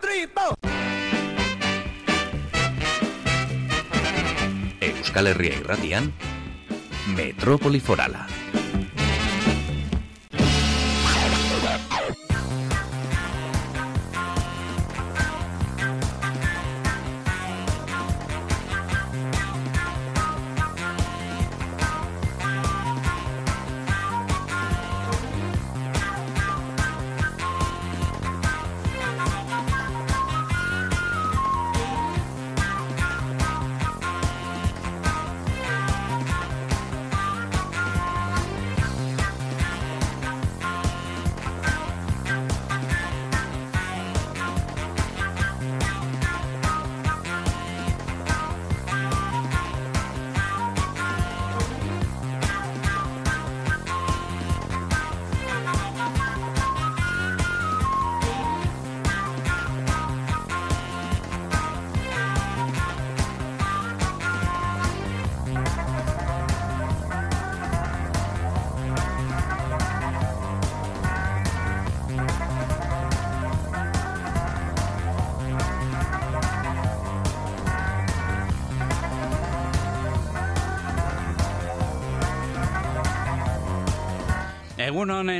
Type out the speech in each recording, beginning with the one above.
three, four. Euskal Herria irratian, Metrópoli Forala.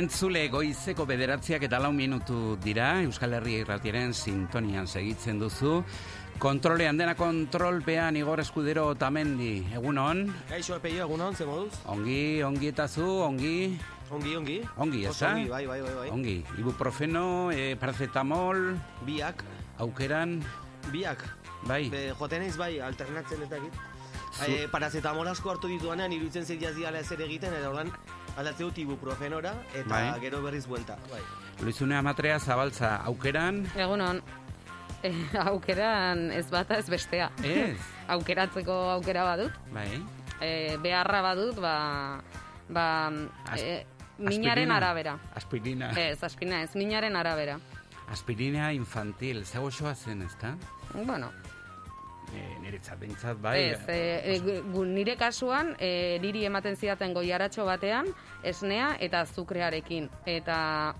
Entzule goizeko bederatziak eta lau minutu dira, Euskal Herria irratiaren sintonian segitzen duzu. Kontrolean dena kontrolpean Igor Eskudero Otamendi, egun hon? Kaixo epeio, egun hon, ze moduz? Ongi, ongi eta zu, ongi, Ongi, ongi. ongi, ez ongi, bai, bai, bai, bai. Ongi, ibuprofeno, e, paracetamol, Biak, aukeran, biak. bai, Be, joaten naiz bai, alternatzen ez dakit. Zu- E, paracetamol asko hartu dituanean, iruditzen zait jazdiala ez ere egiten, eta ordan aldatze dut ibuprofenora, eta Bai. gero berriz buelta. Bai. Luizune Amatrea zabaltza, aukeran, Egunon, e, aukeran ez bata ez bestea. ez, Aukeratzeko aukera badut, bai, e, beharra badut, ba, ba As- e, minaren aspirina? arabera. aspirina, Ez, aspina ez, minaren arabera. aspirina infantil, goxoa zen, ez da? Bueno, E, niretzat bintzat, bai, ez, e, e, gu- nire kasuan, e, niri ematen zidaten goiaratxo batean, esnea eta azukrearekin. Eta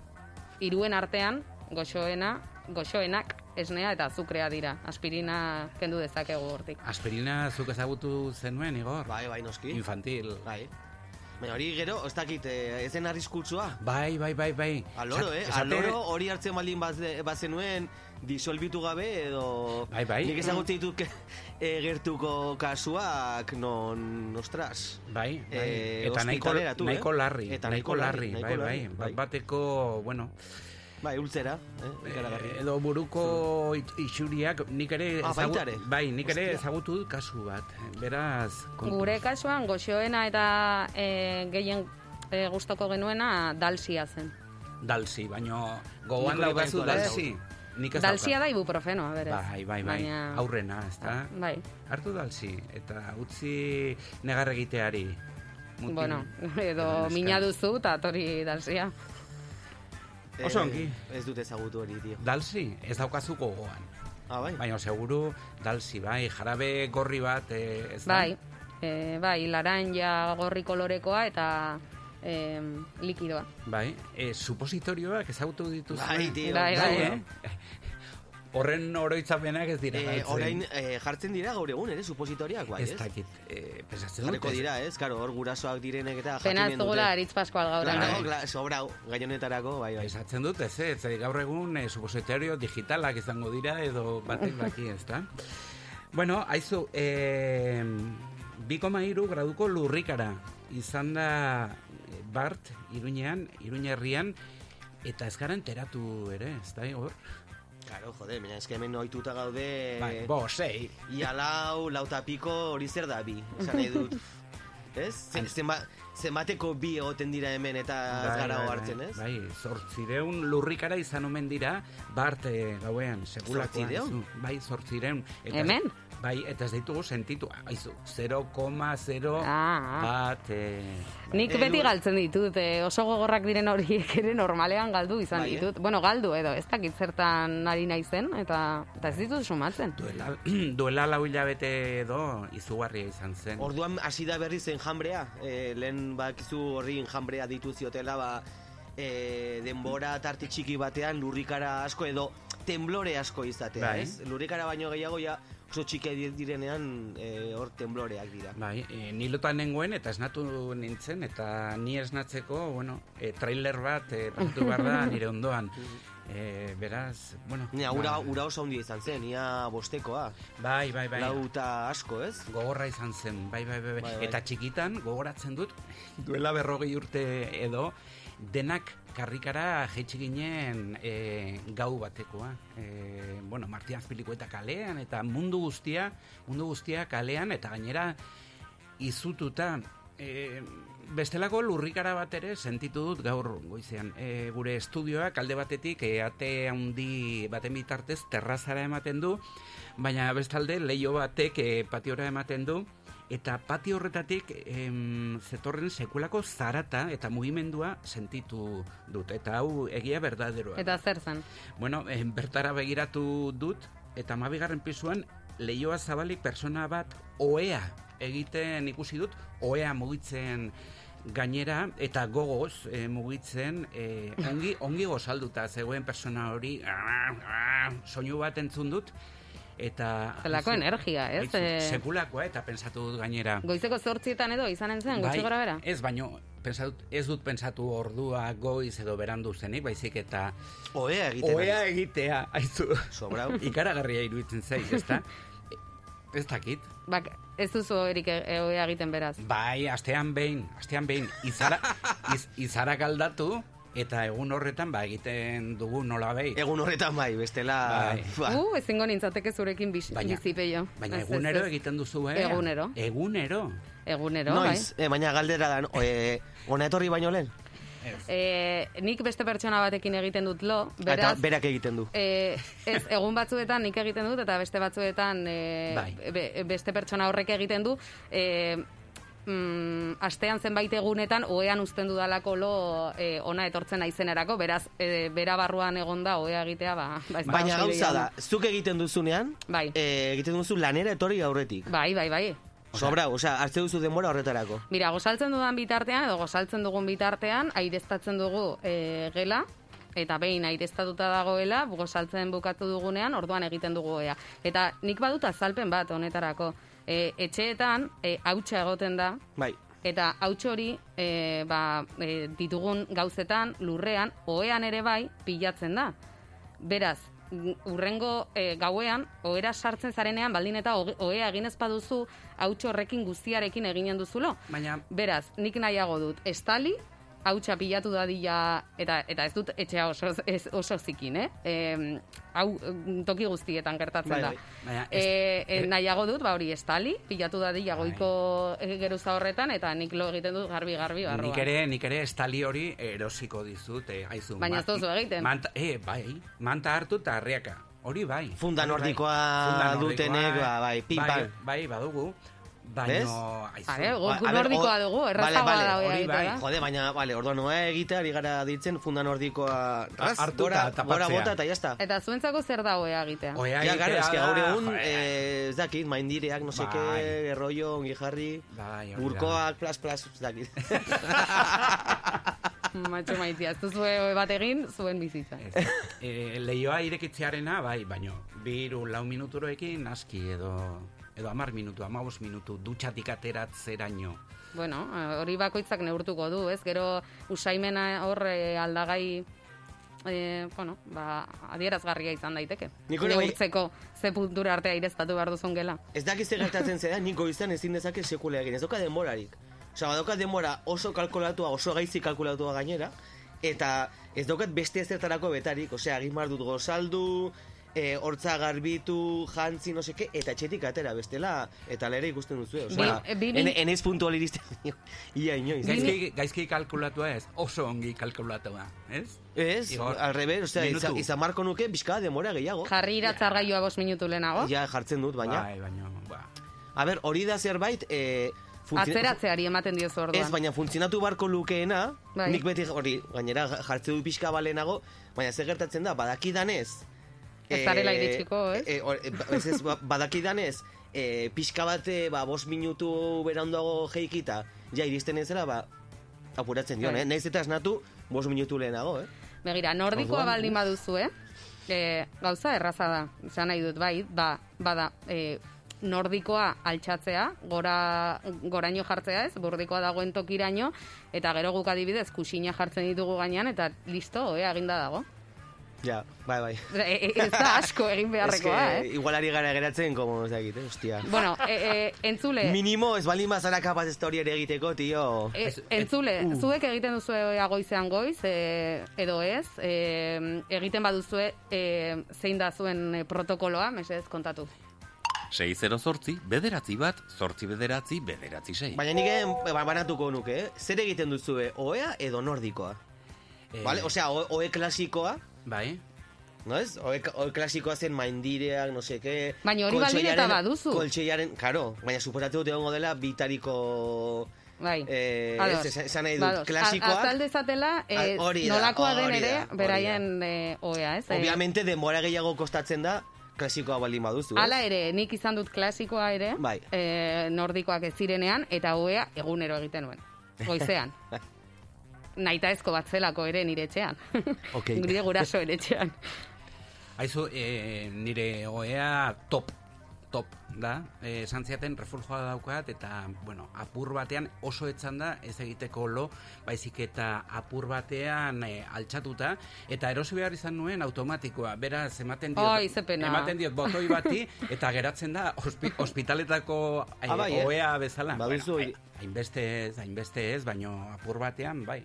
hiruen artean, goxoena, goxoenak, esnea eta azukrea dira. Aspirina kendu dezakegu hortik. aspirina zuk ezagutu zenuen, Igor? Bai, bai, noski. Infantil. Bai. Baina hori gero, ez dakit, eh, ezen arriskutsua. Bai, bai, bai, bai. Aloro, eh? Aloro hori hartzen baldin baze- bazenuen disolbitu gabe edo... Bai, bai. Nik ezagutzen ditut ke- eh, gertuko kasuak non, ostras. Bai, bai. Eh, eta nahiko, hospitaleratu, eh? nahiko larri, Eta nahiko nahiko larri, larri, bai, nahiko bai, larri, bat bai. bateko, bueno, Bai, ultzera, eh? eh, edo buruko isuriak nik ere Ah, ere? bai, nik ere ezagutu dut kasu bat. Beraz, kontu. Gure kasuan goxoena eta e, gehien e, gustoko genuena dalsia zen. dalsi, baino gogoan daukazu baita dalsi. Nik ez Dalsia da ibuprofenoa, berez. Bai, bai, bai, Baina- aurrena, ez da? Bai, Hartu dalsi, eta utzi negar egiteari. Mutil. bueno, edo mina duzu eta tori dalsia. Oso ongi. Eh, Ez dut ezagutu hori, tio. Dalsi, ez daukazu gogoan. Ah, bai? Baina seguru dalsi, bai, jarabe gorri bat, eh, ez da? Bai, e, bai, laranja gorri kolorekoa eta e, likidoa. Bai, e, supositorioak ezagutu dituzu. Bai, tio. Bai, bai, eh? Horren oroitzapenak ez dira. Eh, orain eh, jartzen dira gaur egun, ere, supositoriak, bai, ez ez? dakit, eh, pesatzen dut. Dira, ez? Karo, hor gurasoak direnek eta Pena ez jakinen dugula Aritz Pascual gaur. Claro, hemen. claro, sobrau, gainonetarako, bai, bai. Esatzen dut, ez, ez, gaur egun e, supositorio digitalak izango dira edo batek baki, ez da? Bueno, aizu, e, 2,3 graduko lurrikara izan da eh, Bart, Iruñean, Iruña herrian, eta ez gara enteratu ere, ez da, hor? Claro, jode, mira, eske hemen ohituta gaude... Bai, bo, sei. Ia lau, lau eta piko hori zer da bi, esan nahi dut. Ez? Zen, zenba, zenbateko bi egoten dira hemen eta ez Bai, gara bai, hartzen, bai, ez? Bai, zortzireun lurrikara izan omen dira, Bart e, gauean, segulakoa. Zortzireun? Bai, zortzireun. Eta- Hemen? Bai, eta ez ditugu sentitu, aizu, 0,0 Ah, ah. bat, e, Nik Eh, beti galtzen ditut, eh, oso gogorrak diren horiek ere normalean galdu izan Bai, eh? ditut. Bueno, galdu edo, ez dakit zertan ari naizen, eta, eta ez ditut sumatzen. duela, duela lau hilabete edo izugarria izan zen. Orduan hasi da berriz enjambrea, e, lehen bakizu horri enjambrea ditu ziotela, ba, e, denbora tarte txiki batean lurrikara asko edo temblore asko izatea, Bai. ez? Lurrikara baino gehiago ja oso txike di- direnean eh, hor tembloreak dira. Bai, e, nilotan nengoen eta esnatu nintzen, eta ni esnatzeko, bueno, e, trailer bat e, pasatu behar da nire ondoan. E, beraz, bueno... Nia, ura, ba, ura oso handia izan zen, ia bostekoa. Bai, bai, bai. Lauta asko, ez? Gogorra izan zen, bai, bai, bai, bai. Bai, bai. Eta txikitan, gogoratzen dut, duela berrogei urte edo, denak karrikara jetxi ginen e, gau batekoa. E, bueno, Martian Azpiliko eta kalean, eta mundu guztia, mundu guztia kalean, eta gainera izututa. E, bestelako lurrikara bat ere sentitu dut gaur goizean. E, gure estudioak alde batetik e, ate handi baten bitartez terrazara ematen du, baina bestalde leio batek e, patiora ematen du, eta patio horretatik em, zetorren sekulako zarata eta mugimendua sentitu dut. Eta hau egia berdaderoa. Eta zer zen? Bueno, eh, bertara begiratu dut, eta mabigarren pisuan leioa zabalik persona bat oea egiten ikusi dut, oea mugitzen gainera eta gogoz eh, mugitzen eh, ongi, ongi gozalduta zegoen persona hori soinu bat entzun dut eta Zelako energia, ez? Aizu, Eh, sekulakoa eta pensatu dut gainera Goizeko zortzietan edo izanen zen, gutxi gora bera? ez baino pensatu, ez dut pensatu ordua goiz edo berandu zenik, baizik eta Oea egiten. Oea egitea, aizu. Sobrau. Ikaragarria iruditzen zait, ezta? Ez dakit. Bak, ez duzu erik e- oea egiten beraz. Bai, astean behin, astean behin, izara, iz, izarak aldatu, eta egun horretan, ba, egiten dugu nola behi. Egun horretan bai, bestela... Bai. Ba, Uh, ezingo nintzateke zurekin bis, Baina- bizipeio. Baina Ez, egunero ez. egiten duzu, eh? Egunero. Egunero. Egunero, noiz, eh, baina galdera da, e, ona etorri baino lehen? bai. E, nik beste pertsona batekin egiten dut lo, Eta beraz... berak egiten du. E, ez, egun batzuetan nik egiten dut, eta beste batzuetan e, Bai. be- beste pertsona horrek egiten du. E, mm, astean zenbait egunetan oean uzten dudalako lo e, ona etortzen naizenerako, beraz, e, bera barruan egonda oea egitea, ba, ba ez Baina gauza da, zuk egiten duzunean, Bai. eh, egiten duzu lanera etorri aurretik. Bai, bai, bai. Sobra, osea, hartze duzu denbora horretarako. Mira, gozaltzen dudan bitartean, edo gozaltzen dugun bitartean, aireztatzen dugu e, gela, eta behin aireztatuta dagoela, gozaltzen bukatu dugunean, orduan egiten dugu ea. Eta nik badut azalpen bat honetarako. E, etxeetan, e, hautsa egoten da, Bai, eta hauts hori e, ba, e, ditugun gauzetan, lurrean, oean ere bai, pilatzen da. Beraz, urrengo e, gauean, oera sartzen zarenean, baldin eta ohea egin ez baduzu, hauts horrekin guztiarekin eginen duzulo. Baina, Beraz, nik nahiago dut, estali, hautsa pilatu dadila, eta, eta ez dut etxea oso, ez, oso zikin, eh? Em, hau mm, toki guztietan gertatzen Bai, da. bai. Baina, E, ez- e, eh, nahiago dut, ba hori, estali, pilatu dadila Bai. goiko e, geruza horretan, eta nik lo egiten dut garbi-garbi barruan. Nik ere, nik ere estali hori erosiko dizut, eh, aizu. Baina ez duzu egiten. Manta, eh, bai, manta hartu eta harriaka. Hori bai. Funda bai. nordikoa Funda nordikoa, dutenek, ba, bai, pim, bai, pam. bai, badugu. Baina, aizu. Are, ber, nordikoa dugu, errazagoa vale, da hori egitea bai. Jode, baina, vale, orduan noa egitea, ari gara ditzen, funda nordikoa ras, Hartu gora, eta gora bota eta jazta. Eta zuentzako zer da oea egitea? Oea Ja, gara, egitea eske da, gaur egun, eh, ez dakit, maindireak, no seke, Bai. errollo, ongi jarri, Bai, hori da. urkoak, plas, plas, ez dakit. Matxo maitia, ez duzu bat egin, zuen bizitza. E, leioa irekitzearena, bai, baino, biru lau minuturoekin aski edo edo amar minutu, amabos minutu, dutxatik ateratzeraino. Bueno, hori bakoitzak neurtuko du, ez? Gero usaimena hor eh, aldagai eh, bueno, ba, adierazgarria izan daiteke. Nik hori bai- Neurtzeko ze puntura arte aireztatu behar duzun gela. Ez dakiz ze gertatzen zera, niko izan ezin dezake sekula egin, ez doka denborarik. Osa, badoka denbora oso kalkulatua, oso gaizki kalkulatua gainera, eta ez daukat beste ezertarako betarik, osea, egin dut gozaldu, e, hortza garbitu, jantzi, no seke, eta etxetik atera bestela, eta lere ikusten duzu, osea, bi- en, enez puntu iristen, ia inoiz. Gaizki, gaizki kalkulatua ez, oso ongi kalkulatua, ez? Ez, Igor, al revés, osea, izan, izan marko nuke, bizka demora gehiago. Jarri iratzargailua bost minutu lehenago. Ja, jartzen dut, baina. Bai, baino, ba. A ber, hori da zerbait, e, funtzio- Atzeratzeari ematen diozu orduan. Ez, baina funtzionatu barko lukeena, Bai. nik beti hori, gainera jartze du pixka balenago, baina zer gertatzen da, badakidanez... Ez zarela iritsiko, ez? E, e, ez, ez, ba- badakidanez, e, pixka bate, ba, bos minutu beranduago jeikita, ja iristen ez zela, ba, apuratzen dion, Bai. eh? Naiz eta esnatu, bos minutu lehenago, eh? Begira, nordikoa baldin baduzu, eh? E, gauza erraza da, zan nahi dut, bai, ba, bada, e, nordikoa altxatzea, gora, goraino jartzea ez, burdikoa dagoen tokiraino, eta gero guk adibidez kusina jartzen ditugu gainean, eta listo, oe, aginda dago. Ja, bai, bai. E, e, ez da asko egin beharrekoa, Es que eh? Igual ari gara geratzen, como ez dakit, hostia. Bueno, e, e, entzule, Minimo, ez baldin bazara kapaz ez hori ere egiteko, tio. e, entzule, zuek egiten duzu goizean goiz, e, edo ez, e, egiten baduzue e, zein da zuen e, protokoloa, mesedez kontatu. 608, bederatzi bat, zortzi bederatzi, bederatzi sei. Baina nik eh, ba- banatuko nuke, eh? Zer egiten duzue, oea edo nordikoa? Eh, Vale? Osea, o- oe klasikoa, Bai, no ez? Oe klasikoa zen maindireak, no seke... Baina hori baldin eta baduzu. Koltsoiaren, karo, baina suposatu dut egongo dela bitariko... Bai, Eh, ados. ez, esan nahi dut, Bados. klasikoa- A- Azal dezatela, eh, nolakoa den ere, beraien eh, oea, ez? Eh, Obviamente, denbora gehiago kostatzen da, klasikoa baldin baduzu, ez? Hala ere, nik izan dut klasikoa ere, Bai. eh, nordikoak ez zirenean, eta oea egunero egiten nuen, goizean. Naita ezko bat zelako ere nire etxean. Ok. Nire gurasoen etxean. Aizu, e, nire oea top, top da. E, esan ziaten refuljoa daukat eta, bueno, apur batean oso etzan da ez egiteko lo, baizik eta apur batean e, altxatuta, eta erosi behar izan nuen automatikoa. Beraz, ematen diot, pena. ematen diot botoi bati, eta geratzen da hospi, ospitaletako e, Ah, bai, eh? oea bezala. Baduzu Bueno, hainbeste ez, hainbeste ez, baino apur batean, bai.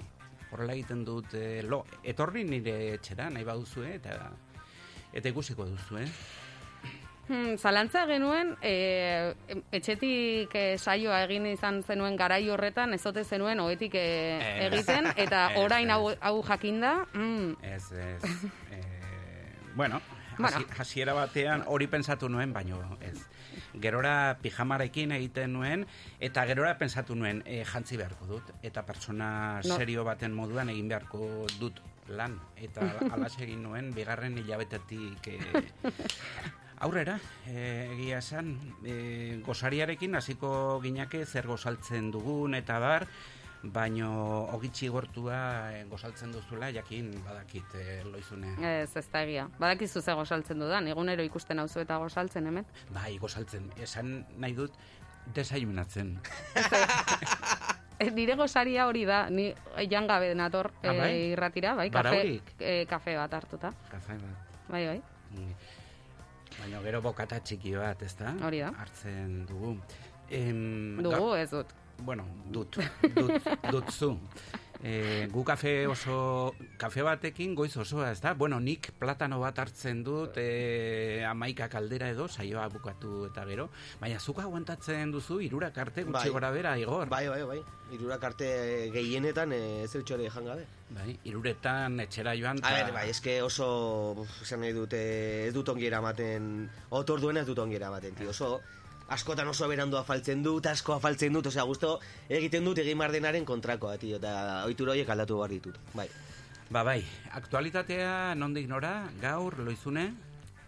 Horrela egiten dut e, lo. Etorri nire etxera, nahi baduzue, eta eta ikusiko duzu, eh? Hmm, zalantza genuen, e, etxetik e, saioa egin izan zenuen garai horretan, ezote zenuen oetik e, Ez. egiten, eta Ez, orain hau, hau jakinda, mm, Ez, ez. e, bueno, Bueno. hasi- hasiera batean hori pensatu nuen, baino ez. Gerora pijamarekin egiten nuen, eta gerora pensatu nuen e, jantzi beharko dut, eta pertsona No. serio baten moduan egin beharko dut lan, eta alas egin nuen, bigarren hilabetetik e, aurrera, e, egia esan, e, gozariarekin hasiko ginake zer gozaltzen dugun, eta bar, baino ogitxi gortua e, gozaltzen duzula, jakin badakit e, loizune. ez, ez da egia. Badakizu ze gozaltzen dudan, egunero ikusten hauzu eta gozaltzen hemen. Bai, gozaltzen, esan nahi dut, desayunatzen. E, nire gozaria hori da, ni jan gabe nator Ah, bai? e, irratira, bai, kafe, e, kafe bat hartuta. Kafe bat. Bai, bai. Mm. Baina gero bokata txiki bat, ezta? Hori da. Hartzen dugu. Em, Dugu ez dut. Bueno, dut, dut, dut zu. E, gu kafe oso, kafe batekin goiz osoa, ez da? Bueno, nik platano bat hartzen dut, e, amaika kaldera edo, saioa bukatu eta gero, baina zuk aguantatzen duzu, irurak arte gutxi Bai. gora bera, Igor. Bai, bai, bai. Irurak arte gehienetan eh, ez eltxore jan gabe. Bai, iruretan etxera joan. A ta- ber, bai, eske oso, esan nahi dute, ez dut ongi eramaten, otor duena ez dut ongi eramaten, tio, oso, askotan oso berandu afaltzen dut, asko afaltzen dut, osea, gusto egiten dut egin mardenaren kontrakoa, tio, eta ohitura horiek aldatu behar ditut, bai. Ba bai, aktualitatea nondik nora, gaur, loizune,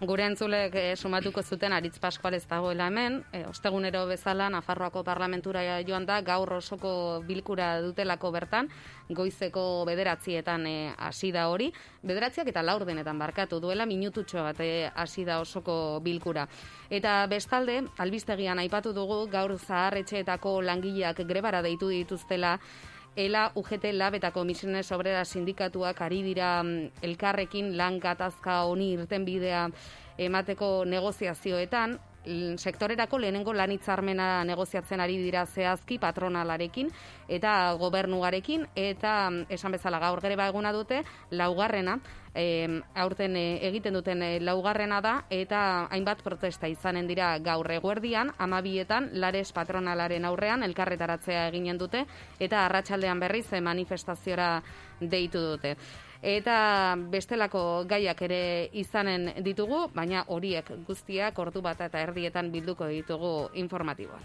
Gure entzulek eh, sumatuko zuten Aritz Pascual ez dagoela hemen, e, ostegunero bezala Nafarroako parlamentura joan da, gaur osoko bilkura dutelako bertan, goizeko bederatzietan eh, hasi da hori, bederatziak eta laurdenetan barkatu duela minututxo bat hasi da osoko bilkura. Eta bestalde, albistegian aipatu dugu gaur zaharretxeetako langileak grebara deitu dituztela, Ela UGT Lab eta Komisiones Obrera Sindikatuak ari dira mm, elkarrekin lan gatazka honi irten bidea emateko negoziazioetan, sektorerako lehenengo lan hitzarmena negoziatzen ari dira zehazki patronalarekin eta gobernuarekin eta mm, esan bezala gaur greba eguna dute laugarrena em, aurten eh, egiten duten eh, laugarrena da eta hainbat protesta izanen dira gaur eguerdian amabietan lares patronalaren aurrean elkarretaratzea eginen dute eta arratsaldean berriz eh, manifestaziora deitu dute. Eta bestelako gaiak ere izanen ditugu, baina horiek guztiak ordu bat eta erdietan bilduko ditugu informatiboan.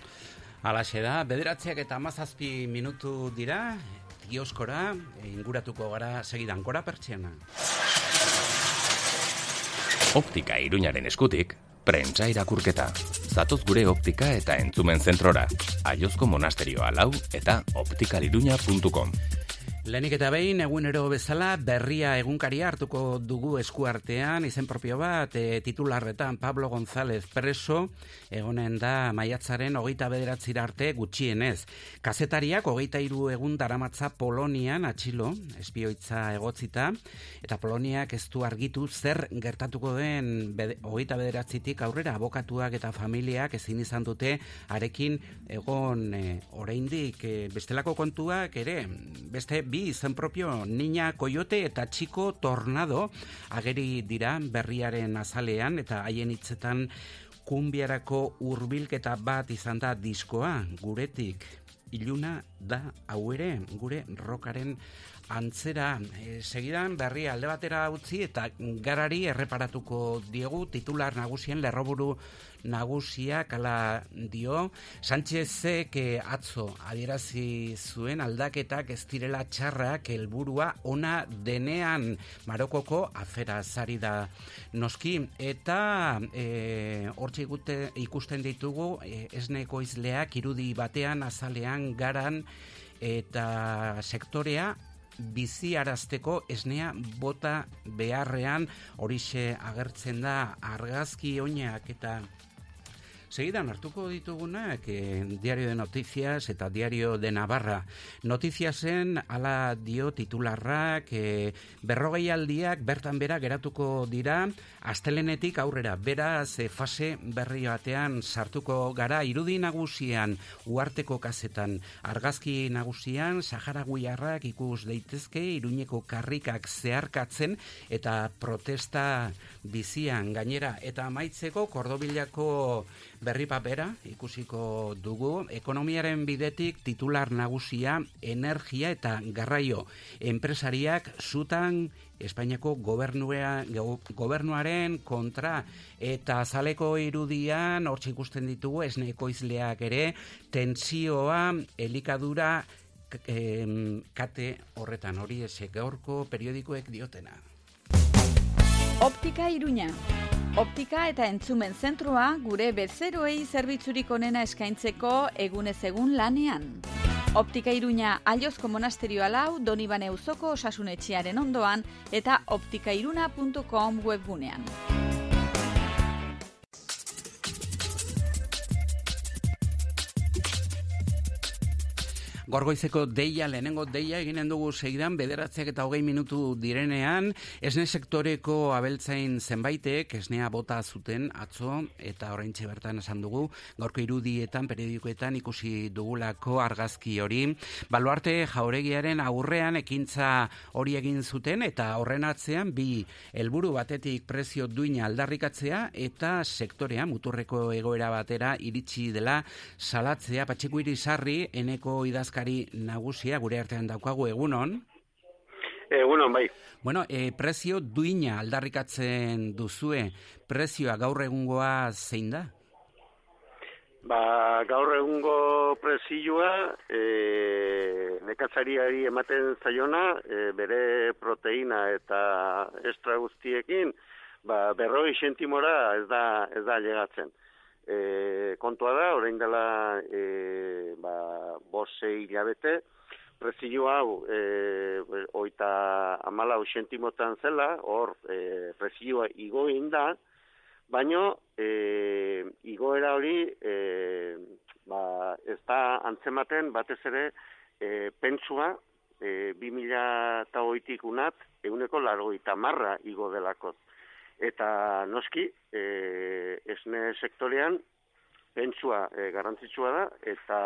Alaxe da, bederatziak eta amazazpi minutu dira, kioskora, inguratuko gara segidan gora pertsiana. Optika iruñaren eskutik, prentsa irakurketa. Zatoz gure optika eta entzumen zentrora. Aiozko monasterioa lau eta optikaliruña.com. Lehenik eta behin, egunero bezala, berria egunkaria hartuko dugu eskuartean, izen propio bat, e, titularretan Pablo González preso, egonen da maiatzaren hogeita bederatzira arte gutxienez. Kazetariak hogeita iru egun daramatza Polonian atxilo, espioitza egotzita, eta Poloniak ez du argitu zer gertatuko den bede, hogeita bederatzitik aurrera abokatuak eta familiak ezin izan dute arekin egon e, oraindik e, bestelako kontuak ere, beste bi izen propio Niña Coyote eta Chico Tornado ageri dira berriaren azalean eta haien hitzetan kumbiarako hurbilketa bat izan da diskoa guretik. Iluna da hau ere gure rokaren antzera. E, segidan berri alde batera utzi eta garari erreparatuko diegu titular nagusien lerroburu nagusiak ala dio. Sánchezek atzo adierazi zuen aldaketak ez direla txarrak helburua ona denean. Marokoko afera zari da noski. Eta e, hortxe ikusten ditugu e, esneko izleak irudi batean azalean garan eta sektorea bizi arazteko esnea bota beharrean. Horixe agertzen da argazki oinak eta Segidan hartuko ditugunak eh, Diario de Noticias eta Diario de Navarra. Notiziasen ala dio titularrak eh, berrogei aldiak bertan bera geratuko dira astelenetik aurrera. Beraz eh, fase berri batean sartuko gara irudi nagusian uarteko kazetan. Argazki nagusian Sahara Guiarrak ikus daitezke iruñeko karrikak zeharkatzen eta protesta bizian gainera. Eta maitzeko Kordobilako berri papera ikusiko dugu ekonomiaren bidetik titular nagusia energia eta garraio. Enpresariak zutan Espainiako gobernua, gobernuaren kontra. Eta azaleko irudian hortxe ikusten ditugu esneko izleak ere tensioa elikadura kate horretan. Hori esek gaurko periodikoek diotena. Optika Iruña. Optika eta entzumen zentrua gure bezeroei zerbitzurik onena eskaintzeko egunez egun lanean. Optika Iruña Aliozko Monasterio Alau, Donibane Uzoko osasunetxearen ondoan eta optikairuna.com webgunean. Gorgoizeko deia, lehenengo deia eginen dugu segidan, bederatzeak eta hogei minutu direnean, esne sektoreko abeltzain zenbaitek, esnea bota zuten atzo, eta orain bertan esan dugu, gorko irudietan, periodikoetan ikusi dugulako argazki hori. Baluarte jauregiaren aurrean ekintza hori egin zuten, eta horren atzean bi helburu batetik prezio duina aldarrikatzea, eta sektorea muturreko egoera batera iritsi dela salatzea, patxiku irizarri, eneko idazka idazkari nagusia gure artean daukagu egunon. Egunon, bai. Bueno, e, prezio duina aldarrikatzen duzue, prezioa gaur egungoa zein da? Ba, gaur egungo prezioa e, nekatzariari ematen zaiona, e, bere proteina eta estra guztiekin, ba, berroi sentimora ez da, ez da llegatzen e, kontua da, orain dela e, ba, bose hilabete, prezio hau e, oita amala sentimotan zela, hor e, prezioa igoin da, baino e, igoera hori e, ba, ez da antzematen batez ere e, pentsua e, 2000 eta oitik unat, eguneko largoita marra igo delako eta noski e, esne sektorean pentsua e, garrantzitsua da eta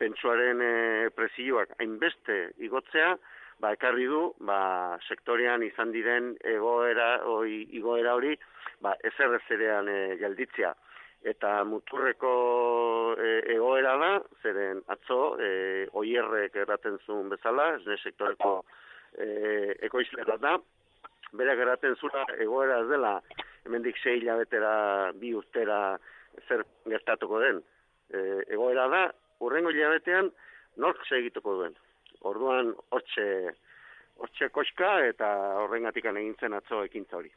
pentsuaren e, prezioak hainbeste igotzea ba ekarri du ba sektorean izan diren egoera oi igoera hori ba ezerrezerean e, gelditzea. Eta muturreko e, egoera da zeren atzo e, oierrek erraten zuen bezala esne sektoreko e, ekoizlera da bere geraten zura egoera ez dela, hemendik sei hilabetera, bi urtera zer gertatuko den. E, egoera da, urrengo hilabetean, nork segituko duen. Orduan, hortxe, hortxe koska eta horrengatik egin zen atzo ekintza hori.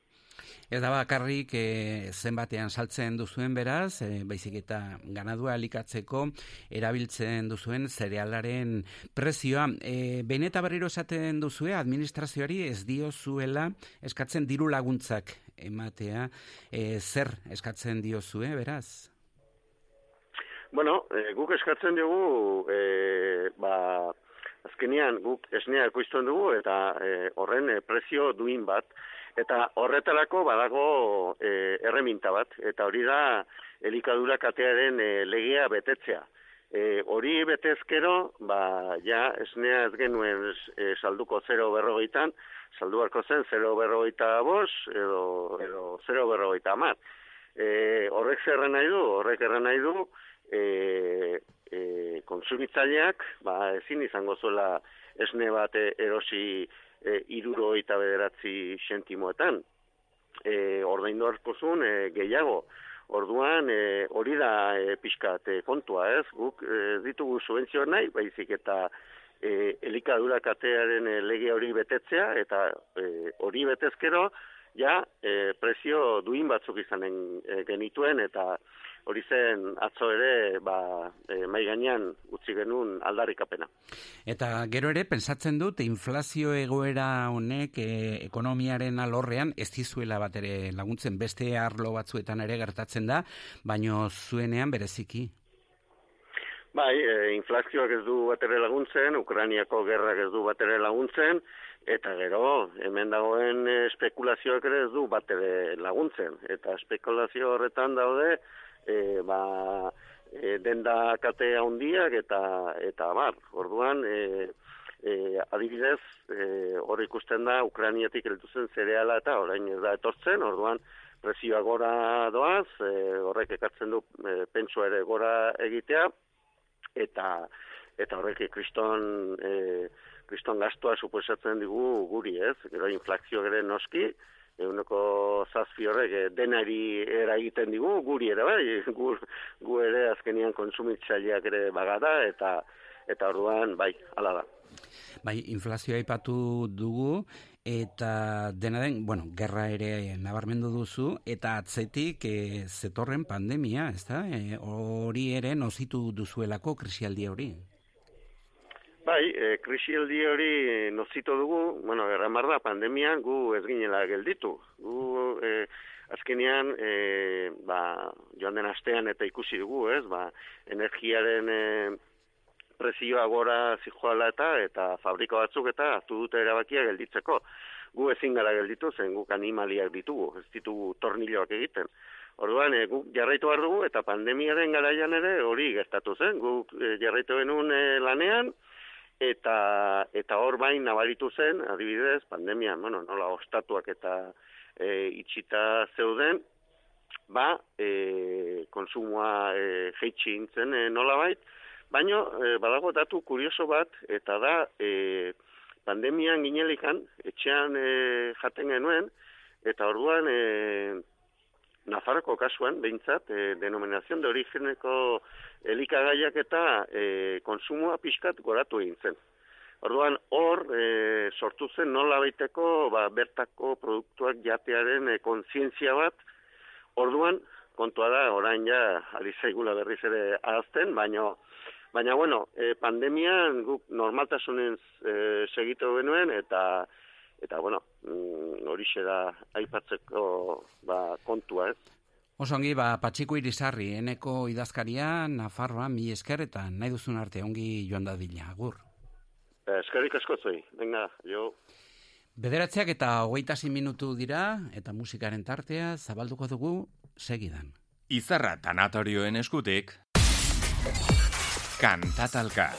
Ez da bakarrik e, zenbatean saltzen duzuen beraz, e, baizik eta ganadua elikatzeko erabiltzen duzuen zerealaren prezioa. E, Beneta berriro esaten duzue, administrazioari ez dio zuela eskatzen diru laguntzak ematea. E, zer eskatzen dio zue, beraz? Bueno, e, guk eskatzen dugu, e, ba, azkenian guk esnea ekoizten dugu eta e, horren e, prezio duin bat, eta horretarako badago e, erreminta bat, eta hori da elikadura katearen e, legea betetzea. E, hori betezkero, ba, ja, esnea ez genuen e, salduko 0 berrogeitan, salduarko zen 0 berrogeita bos, edo, edo 0 berrogeita amat. E, horrek zerren nahi du, horrek erren nahi du, e, e, konsumitzaileak, ba, ezin izango zuela esne bat erosi e, iruro eta bederatzi sentimoetan. E, ordaindu zuen e, gehiago. Orduan e, hori da e, pixkat e, kontua ez, guk e, ditugu subentzio nahi, baizik eta e, elikadura katearen e, lege hori betetzea, eta e, hori betezkero, ja, e, prezio duin batzuk izanen e, genituen, eta hori zen atzo ere ba, e, mai gainean utzi genuen aldarrikapena. Eta gero ere pensatzen dut inflazio egoera honek e, ekonomiaren alorrean ez dizuela bat ere laguntzen beste arlo batzuetan ere gertatzen da, baino zuenean bereziki. Bai, e, inflazioak ez du bat ere laguntzen, Ukrainiako gerrak ez du bat ere laguntzen, eta gero, hemen dagoen espekulazioak ere ez du bat ere laguntzen. Eta espekulazio horretan daude, e, ba, e, denda kate handiak eta eta bar. Orduan e, e, adibidez e, hor ikusten da Ukrainiatik heldu zen zereala eta orain ez da etortzen. Orduan prezioa gora doaz, e, horrek ekartzen du e, pentsua ere gora egitea eta eta horrek kriston e, kriston gastua suposatzen digu guri, ez? Gero inflazio ere noski, euneko zazpi horrek eh, denari eragiten digu, guri ere bai, gu, gu ere azkenian konsumitzaileak ere bagada, eta eta orduan, bai, ala da. Bai, inflazioa aipatu dugu, eta dena den, bueno, gerra ere nabarmendu duzu, eta atzetik e, zetorren pandemia, ez da? E, hori ere nozitu duzuelako krisialdi hori? Bai, e, krisialdi hori nozito dugu, bueno, erramar da, pandemian gu ez ginela gelditu. Gu e, azkenean, e, ba, joan den astean eta ikusi dugu, ez, ba, energiaren e, prezioa gora zijoala eta eta fabrika batzuk eta hartu dute erabakia gelditzeko. Gu ezin gara gelditu zen, guk animaliak ditugu, ez ditugu torniloak egiten. Orduan, e, guk jarraitu behar dugu eta pandemiaren garaian ere hori gertatu zen. Guk e, jarraitu benun e, lanean, eta eta hor bain nabaritu zen adibidez pandemia bueno nola ostatuak eta e, itxita zeuden ba e, konsumoa e, jeitsi intzen e, nola bait baino e, badago datu kurioso bat eta da e, pandemian ginelikan etxean e, jaten genuen eta orduan e, Nafarroko kasuan, behintzat, e, denominazion de origeneko elikagaiak eta e, konsumoa pixkat goratu egin zen. Orduan, hor, e, sortu zen nola baiteko ba, bertako produktuak jatearen e, kontzientzia bat, orduan, kontua da, orain ja, ari zaigula berriz ere ahazten, baina, baina bueno, e, pandemian guk normaltasunen e, segitu genuen, eta eta bueno, mm, hori da aipatzeko ba, kontua, ez? Osongi, ba, patxiko irizarri, eneko idazkaria, Nafarroa, mi esker, eta nahi duzun arte, ongi joan dadila, agur. Eskerrik asko zoi, venga, jo. Bederatzeak eta hogeita minutu dira, eta musikaren tartea, zabalduko dugu, segidan. Izarra tanatorioen eskutik, kantatalka.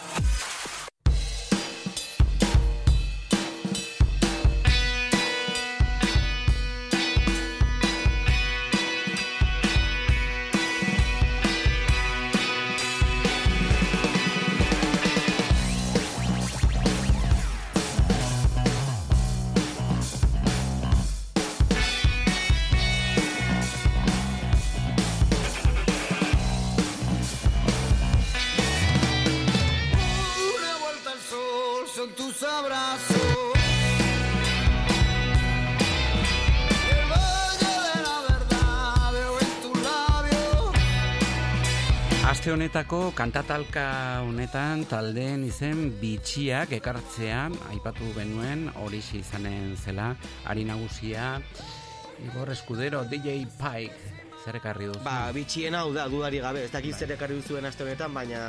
Aste honetako kantatalka honetan taldeen izen bitxiak ekartzean aipatu benuen hori izanen zela ari nagusia Igor Escudero, DJ Pike zer ekarri duzu? Ba, bitxien hau da, dudari gabe, ez dakit zer ekarri duzuen aste honetan, baina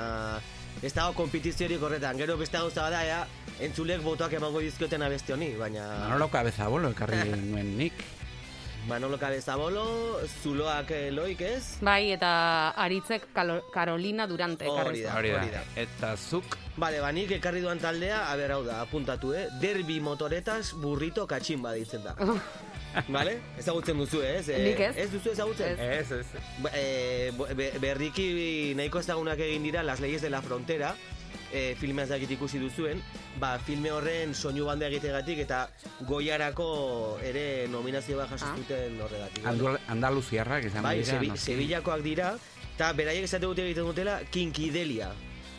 ez dago kompetiziorik horretan. Gero beste gauza bada, ea, entzulek botoak emango dizkioten abeste honi, baina... Manolo Cabezabolo ekarri nuen nik. Manolo Cabezabolo, zuloak eh, loik ez? Bai, eta aritzek Kalo- Carolina Durante Hori da. Hori da. Eta zuk Bale, ba, nik ekarri duan taldea, a ber, hau da, apuntatu, eh? Derbi motoretas burrito katximba deitzen da. Vale? Ezagutzen duzu, eh, ez? Eh, Nik ez. Ez duzu ezagutzen? Ez. Ez, ez. Ba, be- berriki nahiko ezagunak egin dira Las Leyes de la Frontera, eh, filmea ez dakit ikusi duzuen, ba, filme horren soinu banda egitegatik eta goiarako ere nominazio bat jaso Ah. horregatik. Andaluziarrak izan Bai, dira. Noski. Sevillakoak dira, eta beraiek esate dute egiten dutela kinkidelia,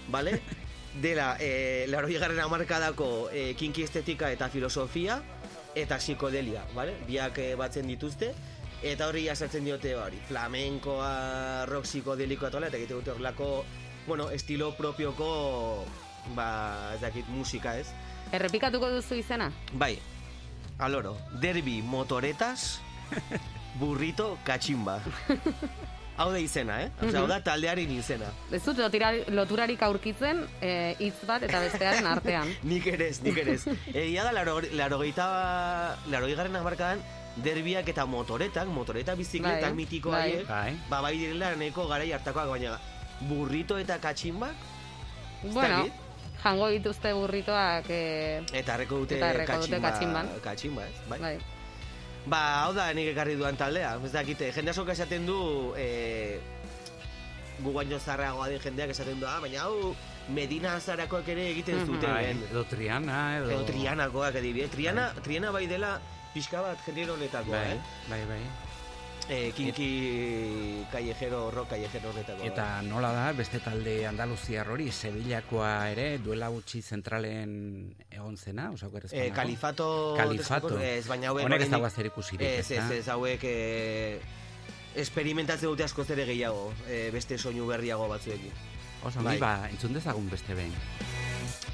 bale? Dela, eh, laroi garren amarkadako eh, kinki estetika eta filosofia, eta psikodelia, bale? Biak eh, batzen dituzte, eta horri jasatzen diote hori, flamenkoa, rock psikodelikoa eta eta egite dute horrelako, bueno, estilo propioko, ba, ez dakit, musika ez? Errepikatuko duzu izena? Bai, aloro, derbi motoretas, burrito kachimba. Hau da izena, eh? Osea, hau da taldearen izena. Ez dut loturarik aurkitzen eh, hitz bat eta bestearen artean. Nik ere ez, nik ere ez. Egia da, laro, larogeita, larogei garren amarkadan, derbiak eta motoretak, motoreta bizikletak Bai, mitiko bai. haiek, Bai. ba, bai direla nahiko garai hartakoak, baina burrito eta katximbak, bueno, jango dituzte burritoak eh, eta erreko dute, Eta erreko dute katximba, katximban. katximba, ez? Bai. bai. Ba, hau da nik ekarri duan taldea. Ez dakite, jende asko esaten du e, gu baino zarragoa den jendeak esaten du, ah, baina hau Medina Azarakoak ere egiten Mhm. zuten. Bai, edo Triana, edo... Edo Trianakoak adibidez. Triana, Triana bai dela pixka bat genero honetakoa, Bai, eh? bai, bai. E, kinki callejero, rock callejero honetakoa. Eta nola da, beste talde Andaluziar hori, Sevillakoa ere, duela gutxi zentralen egon zena, oker Eh, kalifato... Kalifato. Ez, baina hauek... Honek ez oraindik- dago zer ikusirik, Ez, ez, ez, hauek eh, experimentatzen dute askoz ere gehiago, eh, beste soinu berriago batzuekin. Oso, Bai. ba, entzun dezagun beste behin.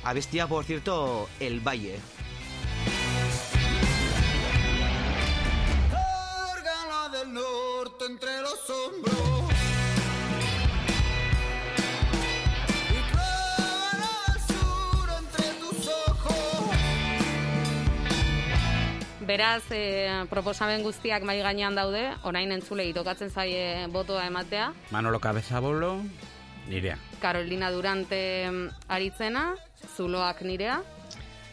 Abestia, por cierto, El Valle. Cárgala norte entre los hombros. Y clávala al sur entre tus ojos. Beraz, eh, proposamen guztiak mai gainean daude, orain entzulei tokatzen zaie botoa ematea. Manolo Cabezabolo, nirea. Carolina Durante mm, aritzena, zuloak nirea.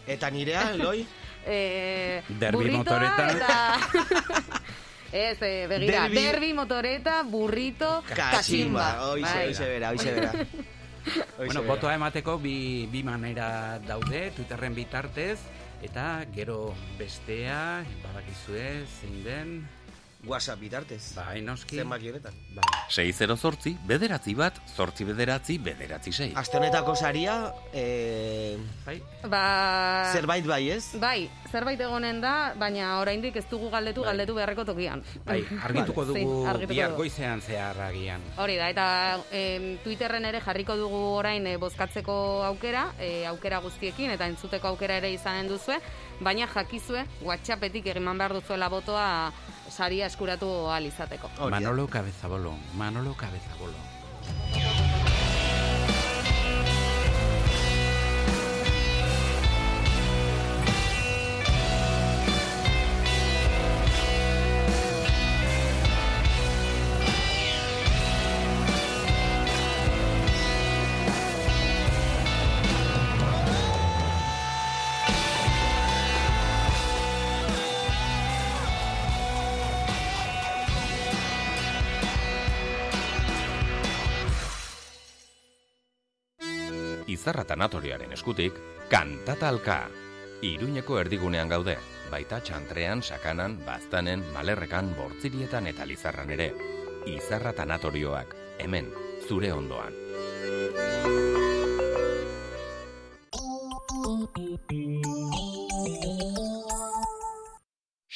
Eta nirea, Eloi? Eh, Derbi burritoa motoreta. Eta... Ez, eh, begira, Derbi- derbi, motoreta, burrito, Kachimba. Hoize, Bai. hoize bera, hoize bera. Bueno, botoa emateko bi, bi manera daude, Twitterren bitartez, eta gero bestea, badakizue, zein den, WhatsApp bitartez. bai, noski. Zenbaki honetan. Bai. 6 zortzi, bederatzi bat, zortzi bederatzi, bederatzi sei. Aste honetako saria, eh, Bai. Ba... zerbait bai ez? Bai, zerbait egonen da, baina oraindik ez dugu galdetu, Bai. galdetu beharreko tokian. Bai, argituko Vale. dugu Sí, argituko bihar goizean zehar agian. Hori da, eta em, Twitterren ere jarriko dugu orain eh, bozkatzeko aukera, eh, aukera guztiekin, eta entzuteko aukera ere izanen duzue, baina jakizue, WhatsAppetik egiman behar duzuela botoa saria eskuratu ahal izateko. Manolo Cabezabolo, Manolo Cabezabolo. Izarra tanatorioaren eskutik, kantatalka. Iruñeko erdigunean gaude, baita txantrean, sakanan, baztanen, malerrekan, bortzirietan eta lizarran ere. Izarra tanatorioak, hemen, zure ondoan.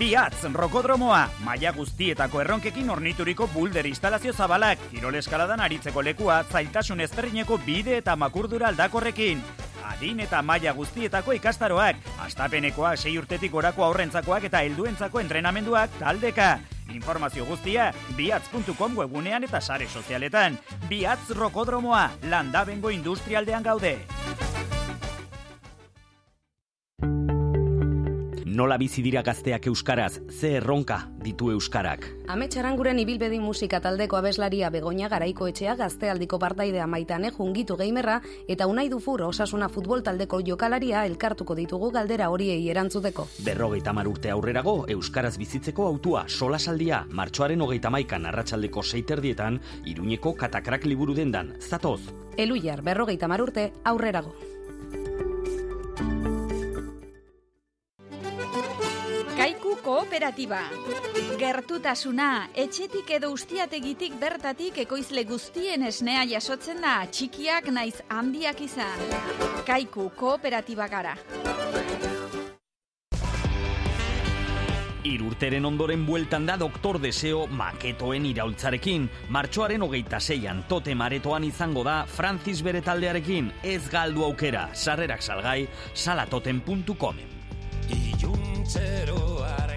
Biatz, rokodromoa, maila guztietako erronkekin ornituriko bulder instalazio zabalak, kirol eskaladan aritzeko lekua, zailtasun ezberdineko bide eta makurdura aldakorrekin. Adin eta maila guztietako ikastaroak, astapenekoak, sei urtetik gorako aurrentzakoak eta helduentzako entrenamenduak taldeka. Informazio guztia, biatz.com webunean eta sare sozialetan. Biatz rokodromoa, landabengo industrialdean gaude. Nola bizi dira gazteak euskaraz, ze erronka ditu euskarak. Ametxaranguren ibilbedi musika taldeko abeslaria Begoña Garaiko etxea gaztealdiko partaidea maitane jungitu geimerra eta unai dufur osasuna futbol taldeko jokalaria elkartuko ditugu galdera horiei erantzuteko. Berrogeita mar urte aurrerago, euskaraz bizitzeko autua solasaldia, martxoaren hogeita maikan arratsaldeko seiterdietan, iruñeko katakrak liburu dendan, zatoz. Eluiar berrogeita mar urte aurrerago. Kooperatiba. Gertutasuna, etxetik edo ustiategitik bertatik ekoizle guztien esnea jasotzen da, txikiak naiz handiak izan. Kaiku kooperatiba gara. Irurteren ondoren bueltan da Doktor Deseo maketoen iraultzarekin. Martxoaren hogeita zeian tote maretoan izango da Francis bere taldearekin. Ez galdu aukera, sarrerak salgai, salatoten.comen. Iluntzero argia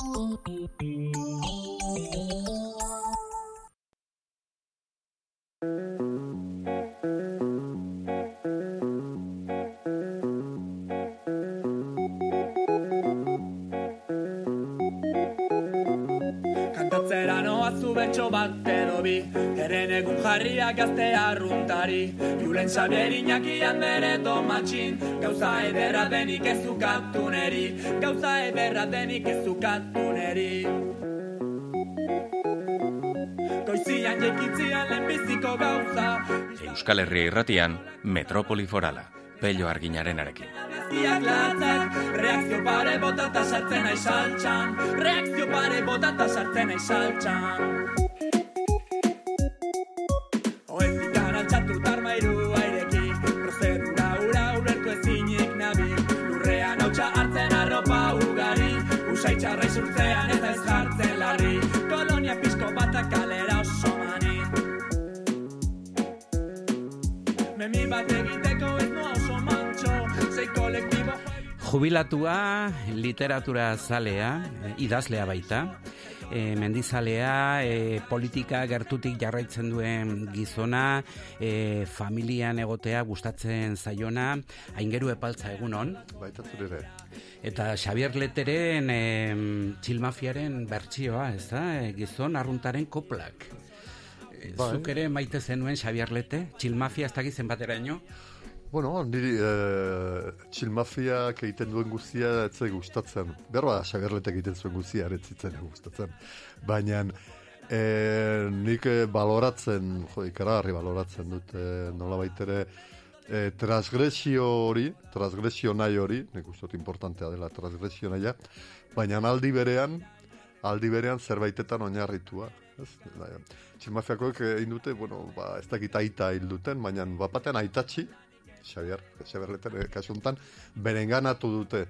Thank you. Noa zu betxo bat edo bi Eren egun jarria gazte arruntari. Julen Xabier Iñakian bere tomatxin Gauza ederra denik ez zukatu neri Gauza ederra denik ez zukatu neri Goizian jekitzian lehenbiziko gauza. Euskal Herria irratian, Metropoli Forala, Pello Arginarenarekin. Ziak latzak, reakzio pare botata sartzen aiz saltxan. Reakzio pare botata sartzen aiz saltxan bat egiteko ez oso mantxo Zei kolektibo Jubilatua, literatura zalea, eh, idazlea baita, e, mendizalea, e, politika gertutik jarraitzen duen gizona, e, familian egotea gustatzen zaiona, aingeru epaltza egunon. Baita zure ere. Eta Xavier Leteren e, txilmafiaren bertsioa, ez da? E, gizon arruntaren koplak. Bai. Zuk ere maite zenuen Xavier Lete, txilmafia ez dakizen bateraino? Bueno, niri e, txilmafiak egiten duen guztia etzai gustatzen. Berba, xagerletek egiten zuen guztia ere zitzen gustatzen. Baina e, nik eh, baloratzen, jo, ikaragarri baloratzen dut, e, nola baitere, e, transgresio hori, transgresio nahi hori, nik uste dut importantea dela transgresio nahia, baina aldi berean, aldi berean zerbaitetan oinarritua. Ez? Da, Txilmafiakoek egin dute, bueno, ba, ez dakit aita hil duten, baina bapatean aitatxi, Xavier, Xavier Leter, eh, kasu honetan, berenganatu dute.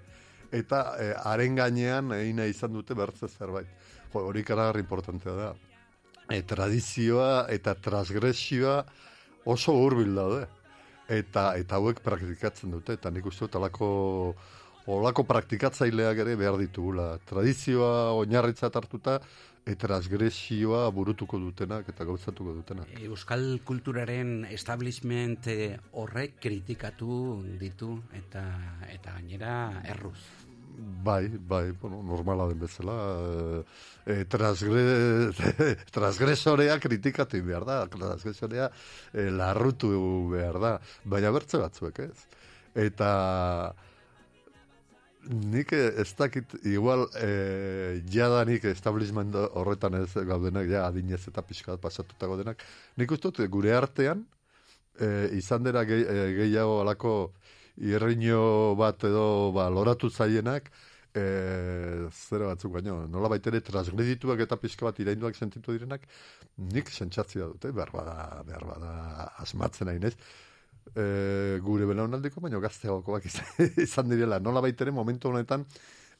Eta eh, haren gainean egin izan dute bertze zerbait. Jo, hori karagarri importantea da. E, tradizioa eta transgresioa oso hurbil daude. Eta, eta hauek praktikatzen dute, eta nik uste dut alako, olako praktikatzaileak ere behar ditugula. Tradizioa oinarritzat hartuta, eta transgresioa burutuko dutenak eta gauzatuko dutenak. Euskal kulturaren establishment eh, horrek kritikatu ditu eta eta gainera erruz. Bai, bai, bueno, normala den bezala, e, transgre, transgresorea kritikatu behar da, transgresorea e, larrutu behar da, baina bertze batzuek ez. Eta nik eh, ez dakit, igual, e, jadanik establishment horretan ez gaudenak, ja, adinez eta pixka bat pasatuta gaudenak, nik uste gure artean, e, izan dira gehi, e, gehiago alako irriño bat edo ba, loratu zaienak, e, zera batzuk baino, nola baitere transgredituak eta pixka bat irainduak sentitu direnak, nik sentsatzia dute, behar bada, behar bada asmatzen hain ez, e, gure belaunaldiko, baina gazteagokoak izan, direla. Nola baitere momentu honetan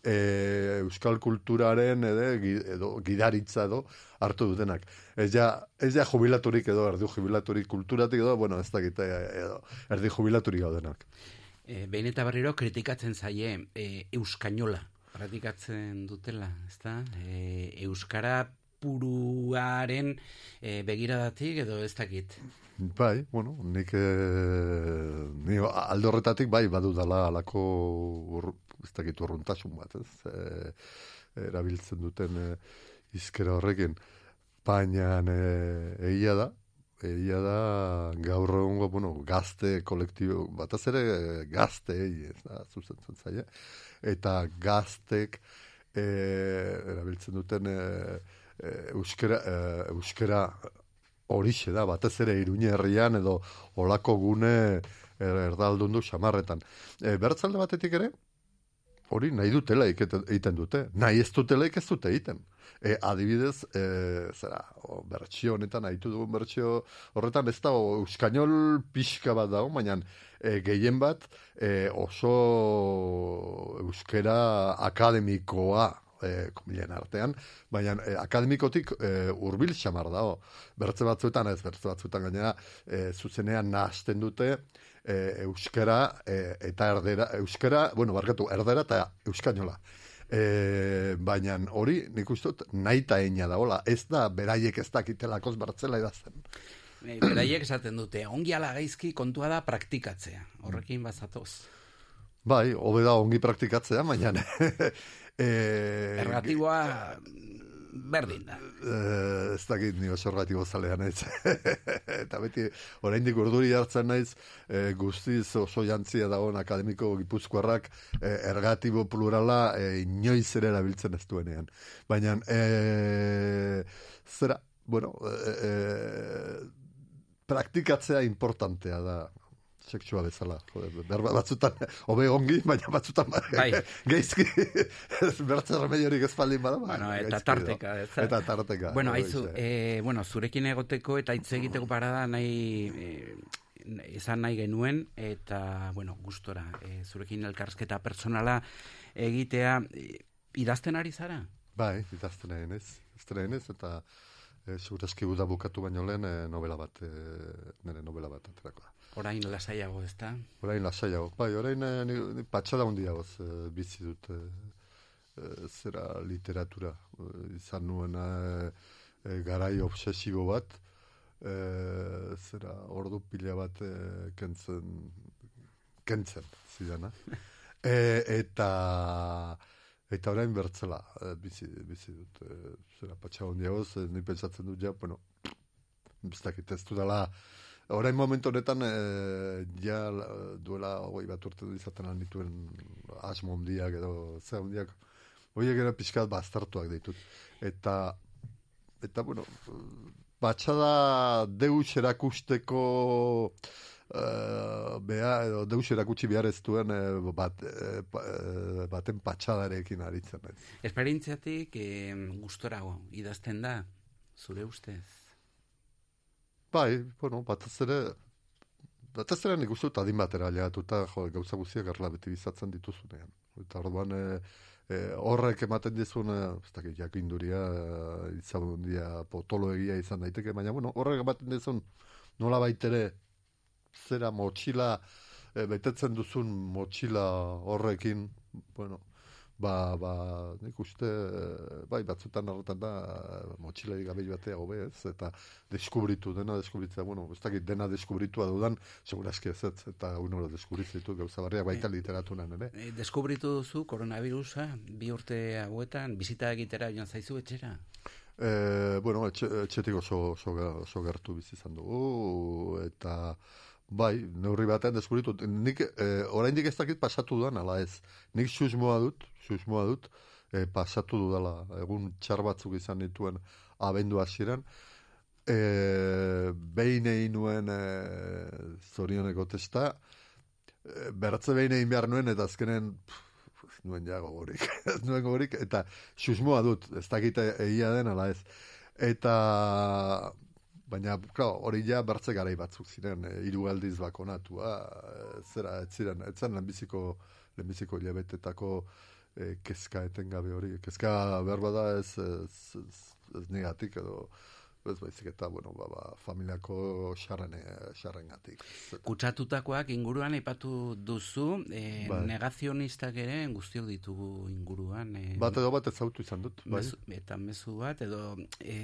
e, euskal kulturaren edo, edo gidaritza edo hartu dutenak. Ez ja, ez ja jubilaturik edo erdi jubilaturik kulturatik edo, bueno, ez dakit, edo erdi jubilaturik gaudenak. E, behin eta berriro kritikatzen zaie e, euskainola praktikatzen dutela, ezta? E, euskara puruaren e, begiradatik edo ez dakit. Bai, bueno, nik e, ni alde horretatik bai badu dala alako ur, ez dakit urruntasun bat, ez? E, erabiltzen duten e, izkera horrekin. Baina e, egia da, egia da gaur egungo, bueno, gazte kolektibo, bataz ere gazte, ez da, zuzentzen zaie, eta gaztek e, erabiltzen duten e, euskera, e, euskera horixe da, batez ere iruñe herrian edo olako gune er, erdaldundu xamarretan. E, bertzalde batetik ere, hori nahi dutela egiten dute. Nahi ez dutela ez dute egiten. E, adibidez, e, zera, o, bertxio honetan, nahi dugun bertxio horretan, ez da o, euskainol pixka bat dago, baina e, gehien bat e, oso euskera akademikoa e, komilen artean, baina e, akademikotik e, urbil xamar dago. Bertze batzuetan, ez bertze batzuetan gainera, e, zuzenean nahazten dute, e, euskera e, eta erdera, euskera, bueno, barkatu, erdera eta euskainola. E, baina hori, nik uste dut, nahi eta eina da, hola, ez da, beraiek ez dakitelakoz bertzela edazten. E, beraiek esaten dute, ongi ala gaizki kontua da praktikatzea, horrekin bazatoz. Bai, hobe da ongi praktikatzea, baina E, Ergatiboa berdin da. E, ez dakit ni oso ergatibo zalean ez. Eta beti, oraindik urduri hartzen naiz, e, guztiz oso jantzia dagoen akademiko gipuzkoarrak e, ergatibo plurala e, inoiz ere erabiltzen ez duenean. Baina, e, zera, bueno, e, e, praktikatzea importantea da sexua bezala. Berba batzutan, hobe ongi, baina batzutan bai. geizki, bertzen remediorik ez baldin bada. Bai, bueno, eta tarteka. Ez, eta tarteka. Bueno, haizu, e, bueno, zurekin egoteko eta hitz egiteko parada nahi... E, izan nahi genuen eta bueno, gustora e, zurekin elkarsketa personala egitea e, idazten ari zara? Bai, idazten egin ez. Idazten ez eta e, zurazki bukatu baino lehen e, novela bat, e, nire novela bat aterakoa. Orain lasaiago, ez da? Orain lasaiago. Bai, orain eh, ni, ni patxada hundi hau e, bizi dut e, zera literatura. E, izan nuen e, garai obsesibo bat. E, zera ordu pila bat e, kentzen, kentzen, zidana. e, eta eta orain bertzela e, bizi, bizi dut. E, zera patxada hau, e, ni pentsatzen dut ja, bueno, biztakit ez dudala, Orain momentu honetan, e, ja duela hoi bat urte izaten dituen asmo hondiak edo ze hondiak, horiek era pixkat bastartuak ditut. Eta, eta bueno, batxada deus erakusteko uh, bea, edo deus erakutsi behar ez duen uh, bat, uh, baten patxadarekin aritzen. Esperientziatik eh, gustorago idazten da, zure ustez? Bai, bueno, batez ere, batez ere nik uste dut adin batera aliatuta, jo, gauza guztiak erla beti bizatzen dituzunean. Eta orduan, e, e, horrek ematen dizun, e, ez dakit, jakinduria, e, izan dia potolo egia izan daiteke, baina, bueno, horrek ematen dizun, nola baitere, zera motxila, e, betetzen duzun motxila horrekin, bueno, ba, ba, nik uste, bai, batzutan horretan da, motxilei gabe batea gobe, ez, eta deskubritu, dena deskubritzea, bueno, ez dakit dena deskubritua dudan, segurazki ez ez, eta uno deskubritzitu gauza barriak baita bai. literatunan, ere. E, deskubritu duzu koronavirusa, bi urte hauetan, bizita egitera joan zaizu etxera? E, bueno, etxe, etxetik oso, oso, oso gertu bizizan dugu, eta, bai, neurri batean deskubritu. Nik, eh, oraindik ez dakit pasatu duan, ala ez. Nik susmoa dut, susmoa dut, eh, pasatu dudala, egun txar batzuk izan dituen abendu hasieran. Eh, behin egin nuen eh, zorioneko testa, eh, beratze behin egin behar nuen, eta azkenen, pff, nuen ja gogorik, ez nuen gogorik, eta susmoa dut, ez dakite egia den, ala ez. Eta, baina, claro, hori ja bertze garai batzuk ziren, e, hiru aldiz bakonatua, e, zera, ez ziren, ez zen lehenbiziko, lehenbiziko hilabetetako e, kezka etengabe hori, kezka behar bada ez, ez, ez, ez negatik edo, ez baizik eta, bueno, ba, ba, familiako xarren, xarrengatik. Kutsatutakoak inguruan aipatu duzu, e, Bai. negazionistak ere guztiok ditugu inguruan. E, Bat edo bat ezautu izan dut, bai. mezu, eta mezu bat, edo e,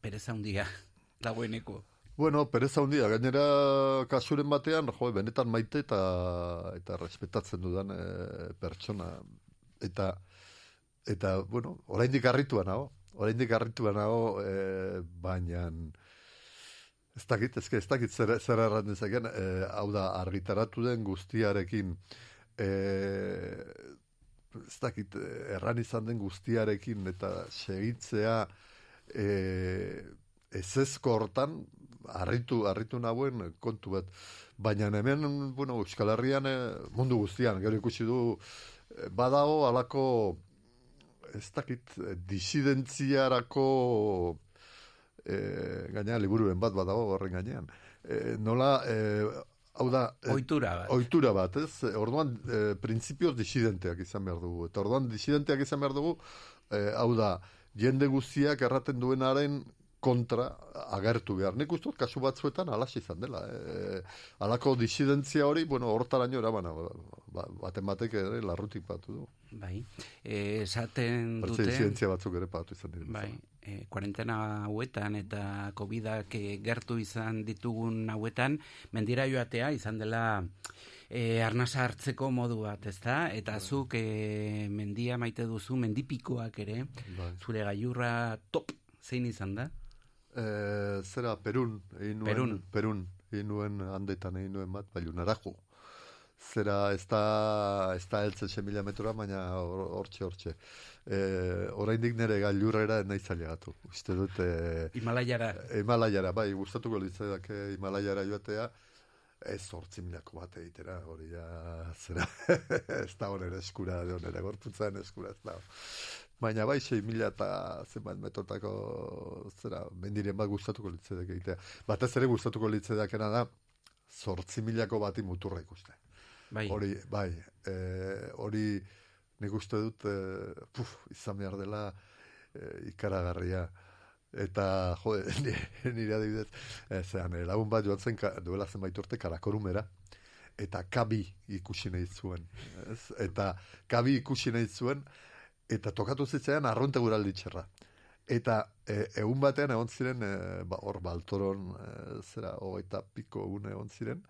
pereza handia dagoeneko. Bueno, pereza handia, gainera kasuren batean, jo, benetan maite eta eta respetatzen dudan e, pertsona. Eta, eta bueno, oraindik harritua nago, oraindik harritua nago, e, baina ez dakit, ez, ez dakit zer, zer erran dezakeen, e, hau da, argitaratu den guztiarekin, e, ez dakit, erran izan den guztiarekin, eta segitzea, e, ezezko hortan, harritu, harritu nagoen kontu bat. Baina hemen, bueno, Euskal Herrian, eh, mundu guztian, gero ikusi du, eh, badago alako, ez dakit, eh, disidentziarako, e, gaina liburuen bat badago horren gainean. E, nola, e, hau da... eh, Ohitura bat. Ohitura bat, ez? Orduan, e, printzipioz disidenteak izan behar dugu. Eta orduan, disidenteak izan behar dugu, e, hau da, jende guztiak erraten duenaren kontra agertu behar. Nik uste kasu batzuetan alaxe izan dela. E, alako disidentzia hori, bueno, hortaraino erabana, ba, baten batek ere larrutik batu du. Bai, e, esaten Bertze dute... disidentzia batzuk ere batu izan dira. Bai, e, kuarentena hauetan eta COVIDak e, gertu izan ditugun hauetan, mendira joatea izan dela e, arnasa hartzeko modu bat, ezta? Eta zuk e, mendia maite duzu, mendipikoak ere, Bai. zure gailurra top, zein izan da? E, zera, Perun, egin nuen, Perun. Perun, egin nuen handetan egin nuen bat, bai, narajo. Zera, ez da, ez da eltzen xe mila metrora, baina hor- hortxe, hortxe. E, oraindik nire gailurrera nahi zailegatu. Uste dut, e, Himalaiara. Himalaiara, bai, gustatuko litzaidak Himalaiara joatea, ez hortzi milako bat egitera, hori ja, zera, ez da honera eskura, de honera gorputzaren eskura, ez da. Baina bai, sei mila eta zenbat metrotako, zera, mendiren bat gustatuko litzaidak egitea. Batez ere gustatuko litzaidakena da, zortzi milako bati muturra ikuste. Bai. Hori, bai, e, hori nik uste dut, e, puf, izan behar dela e, ikaragarria. Eta, jo, nire adibidez, e, zean, lagun bat joan zen duela zenbait urte karakorumera, eta kabi ikusi nahi zuen. Ez? Eta kabi ikusi nahi zuen, eta tokatu zitzaidan arronte guraldi txerra. Eta e, egun batean egon ziren, e, ba, hor baltoron, e, zera, hogeita piko egun egon ziren,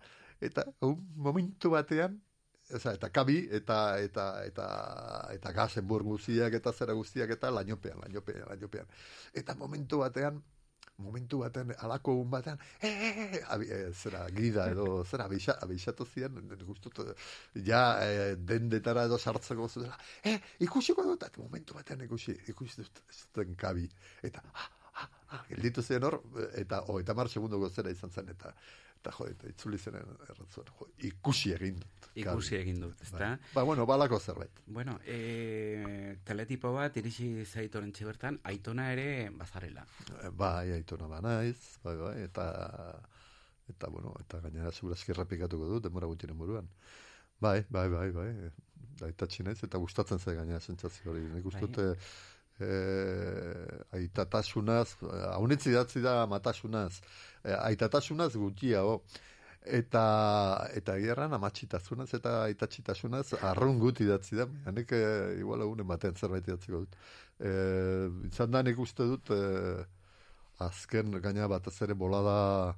eta egun momentu batean, Eza, eta kabi, eta, eta, eta, eta gazenburg guztiak, eta zera guztiak, eta lainopean, lainopean, lainopean. Eta momentu batean, momentu batean, alako egun batean, e, e, e, zera, gida edo, zera, abisa, abisatu ziren, gustut, ja, e, dendetara edo sartzeko zutela, e, ikusiko dut, eta momentu batean ikusi, ikusi dut, zuten kabi, eta, ah, ah, ah, gelditu zen hor, eta, o, eta mar segundoko zera izan zen, eta, eta jo, eta itzuli zen erratzuen, jo, ikusi egin dut. Ikusi egin dut, ezta? Bai. Ba, bueno, balako zerbait. Bueno, e, teletipo bat irisi zaitoren bertan, aitona ere bazarela. Eh, Bai, aitona ba naiz, bai, bai, eta, eta, bueno, eta gainera segurazki errepikatuko dut, demora gutxiren buruan. Bai, bai, bai, bai, aitatxi naiz, eta gustatzen zait gainera sentsazio hori. Nik uste Bai. Eh, aitatasunaz, haunitzi datzi da matasunaz, eh, aitatasunaz gutxiago, eta eta gerran amatxitasunaz eta aitatxitasunaz arrun guti idatzi da, hanek eh, igual egunen batean zerbait idatziko dut. Eh, izan da nik uste dut, eh, azken gaina batez ere bolada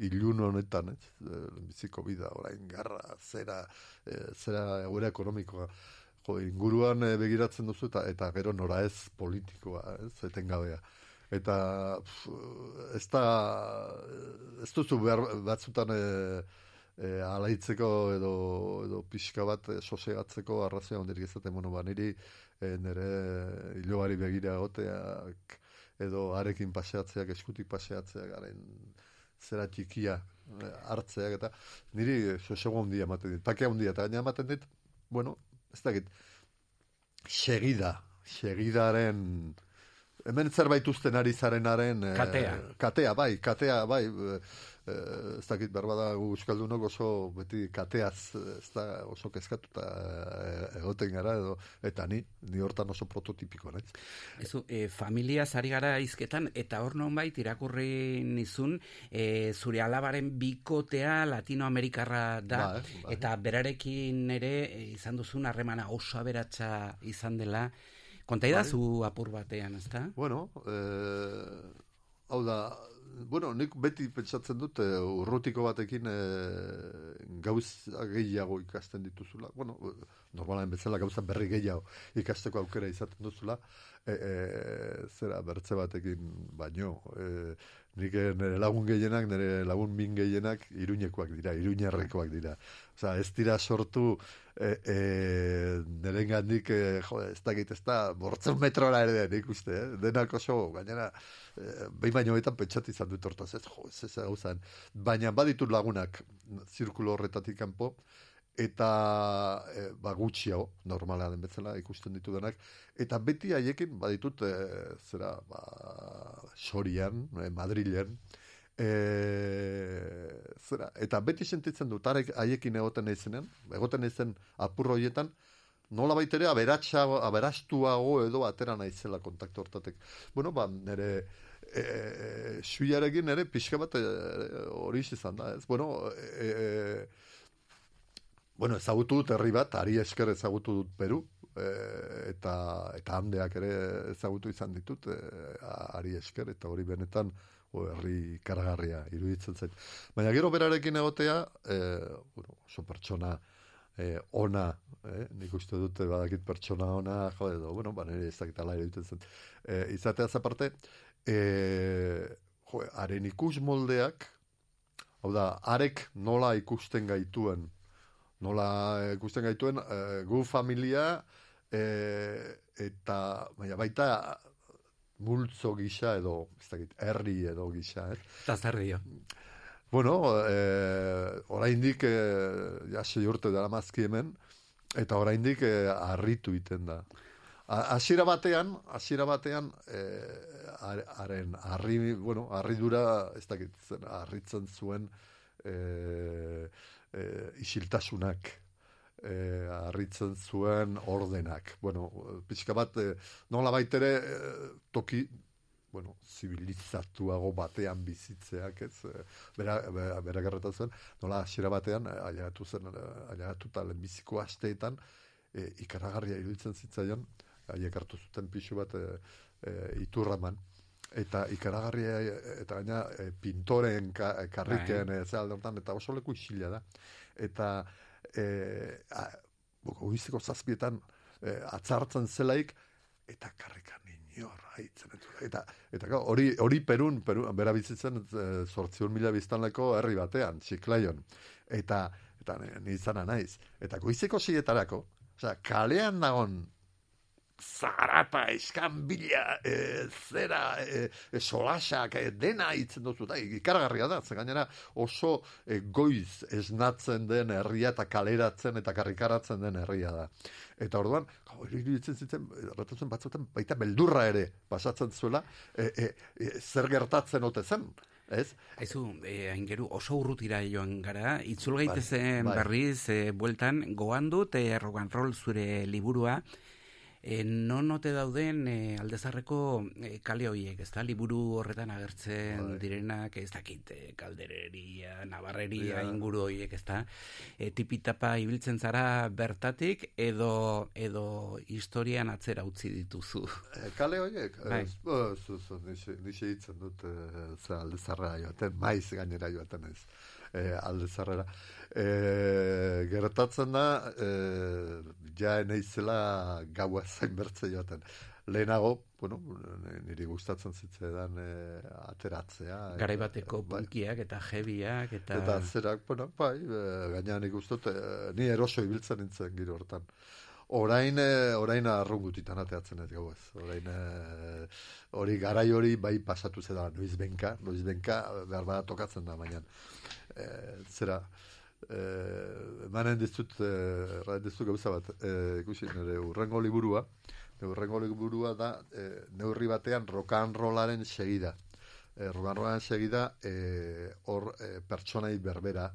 ilun honetan, ez? Eh, biziko bida, orain garra, zera, eh, zera egoera ekonomikoa, jo, inguruan eh, begiratzen duzu eta eta gero nora ez politikoa, ez? Etengabea. Eta pf, ez da, ez duzu behar batzutan e, e, alaitzeko edo, edo pixka bat sosegatzeko arrazia ondirik ezaten, bueno, ba, niri e, nire hilobari begira goteak edo arekin paseatzeak, eskutik paseatzeak, garen zera txikia hartzeak, eta niri sosego handia ematen dit, pakea handia, eta gaina ematen dit, bueno, ez dakit, segida, segidaren, hemen zerbait uzten ari zarenaren... eh, Katea. katea, bai, katea, bai, eh, eh, ez dakit berbada gu euskaldunok oso beti kateaz ez da oso kezkatuta eh, egoten gara edo eta ni ni hortan oso prototipiko naiz. Ezu, e, familia zari gara izketan, eta hor nonbait irakurri nizun, e, zure alabaren bikotea latinoamerikarra da, Bai, bai. eta berarekin ere izan duzun harremana oso aberatsa izan dela. Konta Bai. zu apur batean, ezta? Bueno, eh, hau da, bueno, nik beti pentsatzen dut eh, urrutiko batekin eh, gauza gehiago ikasten dituzula. Bueno, eh, normalen bezala gauza berri gehiago ikasteko aukera izaten duzula. E, e, zera bertze batekin baino. E, nik eh, nire lagun gehienak, nire lagun min gehienak iruñekoak dira, iruñerrekoak dira. Osa, ez dira sortu e, e, nire gandik, e, jo, ez dakit, ez da, bortzen metrora ere nik uste, eh? denak oso, gainera, e, behin baino etan pentsat izan dut hortaz, ez, jo, ez ez gauzan. Baina baditut lagunak zirkulo horretatik kanpo, eta e, ba, gutxiago, normala den bezala ikusten ditu denak, eta beti haiekin baditut, e, zera, ba, Sorian, e, Madrilen, e, zera, eta beti sentitzen dut, arek haiekin egoten naizenean, egoten naizen apur horietan, nola ere aberatsago, aberastuago edo atera naizela kontaktu hortatek. Bueno, ba, nire e, e, suiarekin nire pixka bat e, hori izan da, ez? Bueno, e, e, bueno, ezagutu dut herri bat, ari esker ezagutu dut Peru, e, eta, eta handeak ere ezagutu izan ditut, e, ari esker, eta hori benetan, herri karagarria iruditzen zait. Baina gero berarekin egotea, e, bueno, oso pertsona e, ona, eh? nik uste dute badakit pertsona ona, jo, edo, bueno, ba, nire ez dakit ala iruditzen zen. E, izatea zaparte, e, jo, haren ikus moldeak, hau da, arek nola ikusten gaituen, nola ikusten gaituen, e, gu familia, e, eta, baina baita, multzo gisa edo, ez dakit, herri edo gisa, eh? Eta zer dio? Bueno, eh, oraindik eh, ja sei urte dara mazki hemen, eta oraindik eh, harritu iten da. Hasiera batean, hasiera batean, eh, har- haren harri, bueno, harridura, ez dakit, zen, harritzen zuen eh, eh, isiltasunak, eh, harritzen zuen ordenak. Bueno, pixka bat, eh, nola baitere, eh, toki, bueno, zibilizatuago batean bizitzeak, ez, eh, bera, bera, bera gertatzen, nola hasiera batean, eh, ailegatu zen, eh, ailegatuta lehenbiziko asteetan, eh, ikaragarria iruditzen zitzaion, haiek hartu zuten pixu bat eh, eh, iturraman, eta ikaragarria eta gaina eh, pintoren ka, karriken Bai. ze alde hortan, eta oso leku isila da. Eta eh, a, goizeko zazpietan eh, atzartzen zelaik, eta karrikan inor haitzen eta eta hori hori Perun Peru bera bizitzen e, 800 mila biztanleko herri batean Txiklaion eta eta ni- ni izana naiz. Eta goizeko sietarako osea kalean dagon zarata, eskan bila, e, zera, e, e, solasak, e, dena hitzen duzu, da, ikaragarria da, ze gainera oso e, goiz esnatzen den herria eta kaleratzen eta karrikaratzen den herria da. Eta orduan, iruditzen zitzen, erratatzen batzuetan baita beldurra ere pasatzen zuela, e, e, e, zer gertatzen ote zen, ez? Aizu, eh, aingeru oso urrutira joan gara, itzul gaitezen bai. berriz, eh, bueltan, goan dut, eh, roll zure liburua, eh, non ote dauden eh, aldezarreko eh, kale horiek, ezta? Liburu horretan agertzen Bai. direnak, ez dakit, eh, kaldereria, nabarreria, Ja. inguru horiek, ezta? Eh, tipitapa ibiltzen zara bertatik, edo, edo historian atzera utzi dituzu. E, kale horiek, Bai. ez, ez, ez, ez, nixe- hitzen dut, e, aldezarra joaten, maiz gainera joaten ez. e, alde zarrera. E, gertatzen da, e, ja eneizela gaua zain bertze joaten. Lehenago, bueno, niri gustatzen zitzaidan e, ateratzea. Garai bateko bai. punkiak eta jebiak eta... Eta zerak, bueno, bai, e, gaina nik e, ni eroso ibiltzen nintzen giro hortan. Orain, e, orain arrungutitan ateatzen ez gauez. Orain, e, hori garai hori bai pasatu zeda noiz benka, noiz benka, behar bada tokatzen da, baina e, zera, e, emanen dizut, e, erraten dizut gauza bat, e, ikusi, nire urrengo liburua, urrengo liburua da, e, neurri batean rokan rolaren segida. E, rokan rolaren segida, e, hor e, pertsonai berbera,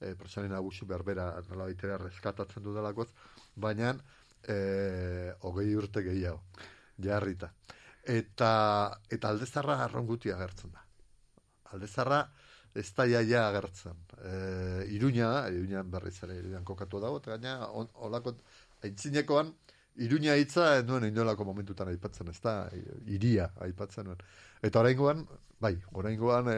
e, pertsonai nagusi berbera, nola baitera reskatatzen dudalakoz, baina e, hogei urte gehiago, jarrita. Eta, eta aldezarra arrongutia agertzen da. Aldezarra ez da jaia agertzen. E, iruña iruñan berriz ere, iruñan kokatu dago, eta gaina, on, olako, aintzinekoan, Iruña hitza nuen inolako momentutan aipatzen, ez da, iria aipatzen nuen. Eta oraingoan, bai, oraingoan, e,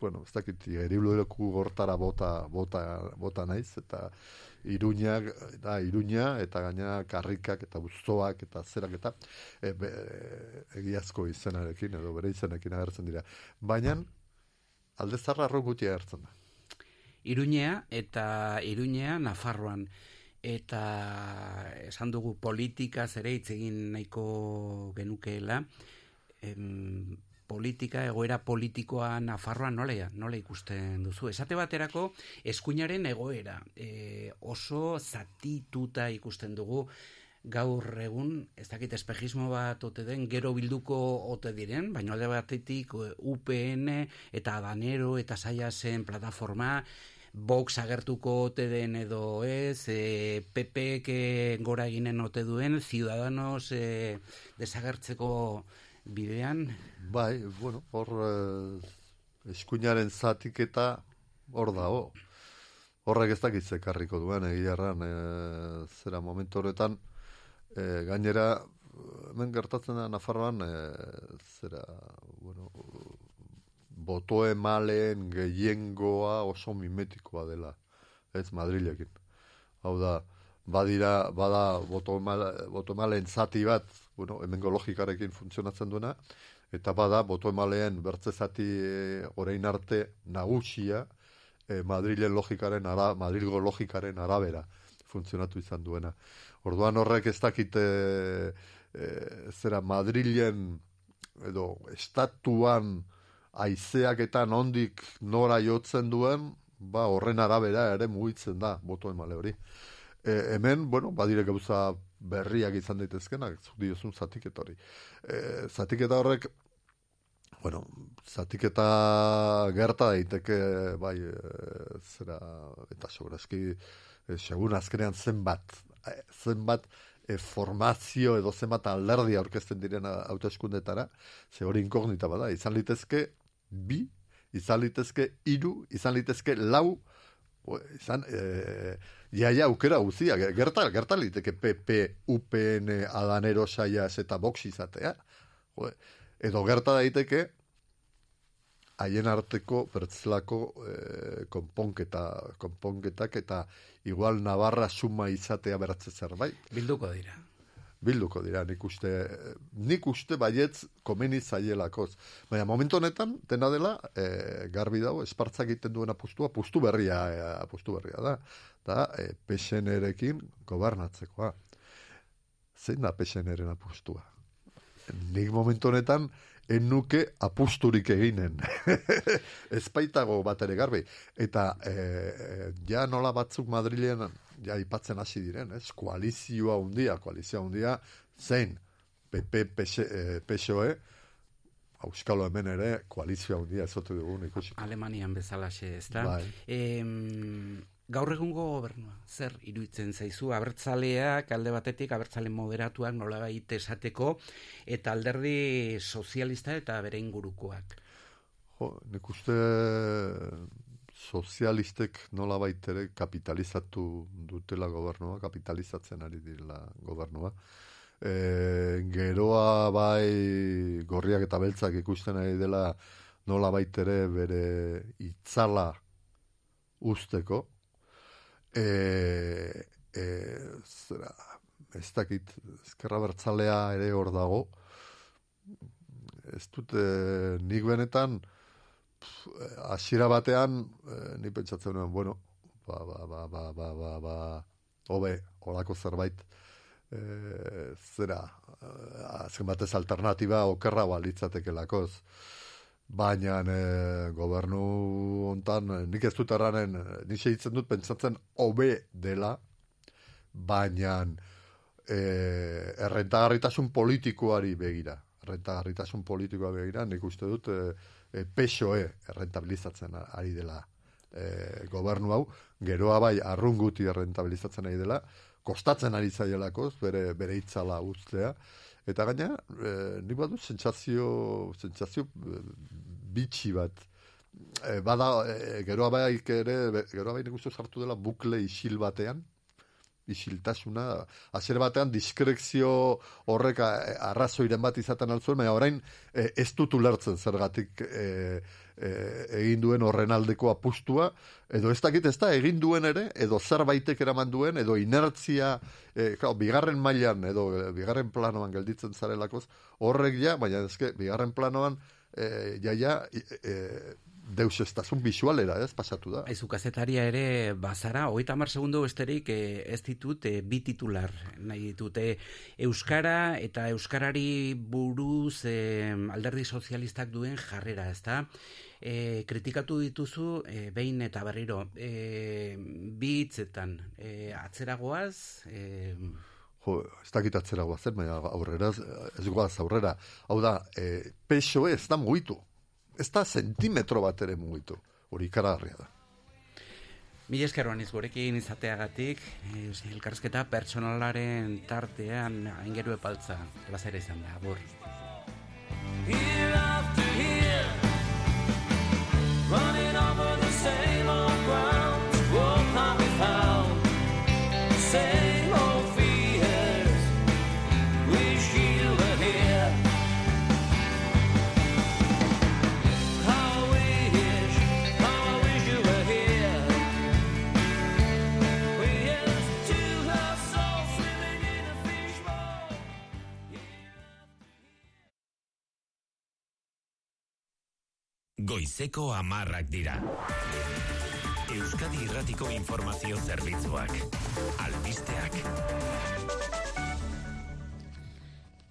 bueno, ez dakit, eriblueku gortara bota, bota, bota naiz, eta iruñak, da, iruña, eta gaina karrikak, eta uzzoak, eta zerak, eta e, be, egiazko izenarekin, edo bere izenekin agertzen dira. Baina, aldezarra arroguti agertzen da. Iruñea eta Iruñea Nafarroan eta esan dugu politika ere hitz egin nahiko genukeela em, politika, egoera politikoa Nafarroan nola, nola ikusten duzu? Esate baterako, eskuinaren egoera e, oso zatituta ikusten dugu, gaur egun, ez dakit espejismo bat ote den, gero bilduko ote diren, baina alde batetik UPN eta Adanero eta saia zen plataforma, Vox agertuko ote den edo ez, e, PP que gora eginen ote duen, Ciudadanos e, desagertzeko bidean? Bai, bueno, hor eh, eskuinaren zatik eta hor dago. Horrek ez dakit zekarriko duen, egia erran, eh, zera momentu horretan, eh, gainera, hemen gertatzen da Nafarroan, eh, zera, bueno, boto emaleen gehiengoa oso mimetikoa dela, ez Madrilekin. Hau da, badira, bada boto, emale, boto emaleen zati bat, bueno, hemengo logikarekin funtzionatzen duena, eta bada boto emaleen bertze zati e, orain arte nagusia e, Madrilen logikaren ara, Madrilgo logikaren arabera funtzionatu izan duena. Orduan horrek ez dakite e, zera Madrilen edo estatuan aizeak eta nondik nora jotzen duen, ba, horren arabera ere mugitzen da, boto emale hori. E, hemen, bueno, badire gauza berriak izan daitezkenak, zuk diozun zatiketa hori. E, zatiketa horrek, bueno, zatiketa gerta daiteke, bai, e, zera, eta segurazki, e, segun azkenean zenbat, zenbat e, formazio edo zenbat alderdi aurkezten diren hauteskundetara, ze hori inkognita bada, izan litezke bi, izan litezke iru, izan litezke lau, izan, e, jaia aukera guzia, gerta, gerta liteke PP, UPN, Adanero, Saias eta Vox izatea, edo gerta daiteke, haien arteko bertzlako e, konponketa, konponketak eta igual Navarra suma izatea beratze zerbait. Bilduko dira bilduko dira, nik uste, nik uste baietz komeni zaielakoz. Baina momentu honetan, dena dela, e, garbi dago, espartzak egiten duen apustua, apustu berria, e, apustu berria da, da, e, PSN-erekin gobernatzekoa. Zein da PSN-eren apustua? Nik momentu honetan, enuke apusturik eginen. Ez baitago bat ere garbi. Eta e, ja nola batzuk Madrilean ja ipatzen hasi diren, ez? Koalizioa hundia, koalizioa hundia, zein PP, PSOE, Euskalo hemen ere, koalizioa hundia ezotu dugun ikusi. Alemanian bezalaxe, ez da? Bai. Em, gaur egungo gobernua, zer iruditzen zaizu, abertzaleak, alde batetik, abertzale moderatuak nola baita esateko, eta alderdi sozialista eta bere ingurukoak. Jo, nik uste sozialistek nola baitere kapitalizatu dutela gobernua, kapitalizatzen ari direla gobernua. E, geroa bai gorriak eta beltzak ikusten ari dela nola baitere bere itzala usteko, e, e, zera, ez dakit, ezkerra bertzalea ere hor dago, ez dute nik benetan, pf, hasiera batean, e, ni pentsatzen nuen, bueno, ba, ba, ba, ba, ba, ba, ba, hobe, holako zerbait, e, zera, e, azken batez alternatiba okerra balitzatekelakoz. Baina e, gobernu hontan e, nik ez dut erranen, e, nik segitzen dut pentsatzen hobe dela, baina e, errentagarritasun politikoari begira. Errentagarritasun politikoa begira, nik uste dut e, e, PSOE errentabilizatzen ari dela e, gobernu hau, geroa bai arrunguti errentabilizatzen ari dela, kostatzen ari zaielakoz, bere, bere itzala ustea, eta gaina, e, nik badu sentsazio, sentsazio e, bitxi bat, e, bada, e, geroa bai ere, geroa bai nik sartu dela bukle isil batean, isiltasuna, hasiera batean diskrezio horrek arrazoiren bat izaten altzuen, baina orain e, ez dut ulertzen zergatik e, e, egin duen horren aldeko apustua, edo ez dakit ez da egin duen ere, edo zerbaitek eraman duen, edo inertzia, e, claro, bigarren mailan edo e, bigarren planoan gelditzen zarelakoz, horrek ja, baina eske, bigarren planoan, e, ja, ja, e, e, deus estasun bisualera, ez, pasatu da. Aizu kazetaria ere bazara, hogeita hamar segundo besterik eh, ez ditut eh, bi titular nahi ditut. eh, Euskara eta Euskarari buruz eh, alderdi sozialistak duen jarrera, ezta? E, kritikatu dituzu eh, behin eta berriro e, bi hitzetan e, atzeragoaz e, Jo, ez dakit atzera guazen, baina aurrera, ez guaz aurrera. Hau da, e, PSOE ez da mugitu. Ez da zentimetro bat ere mugitu. Hori ikaragarria da. Mila esker gurekin izateagatik, elkarrizketa pertsonalaren tartean aingeru epaltza, plazera izan da, abur. Goizeko amarrak dira. Euskadi Irratiko Informazio Zerbitzuak. Albisteak.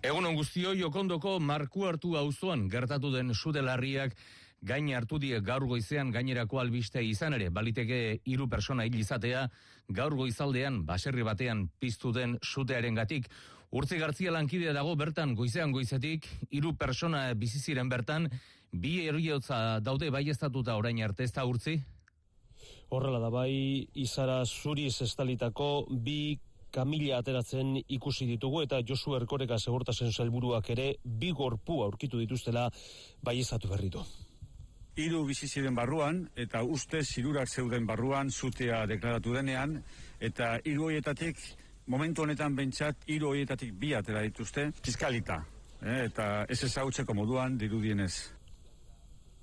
Egunon guztio jokondoko marku hartu auzoan gertatu den sude larriak gain hartu die gaur goizean gainerako albiste izan ere baliteke hiru persona hil izatea gaur goizaldean baserri batean piztu den sutearengatik Urtzi Garzia lankidea dago bertan goizean goizetik hiru persona bizi bertan bi heriotza daude baieztatuta orain arte ez da urtzi Horrela da bai, izara zuriz estalitako bi kamila ateratzen ikusi ditugu eta Josu Erkoreka segurtasen sailburuak ere bi gorpu aurkitu dituztela baieztatu berritu. Hiru bizi ziren barruan eta uste zirurak zeuden barruan zutea deklaratu denean eta hiru horietatik momentu honetan bentsat hiru horietatik bi atera dituzte fiskalita eh, eta ez ezagutzeko moduan dirudienez.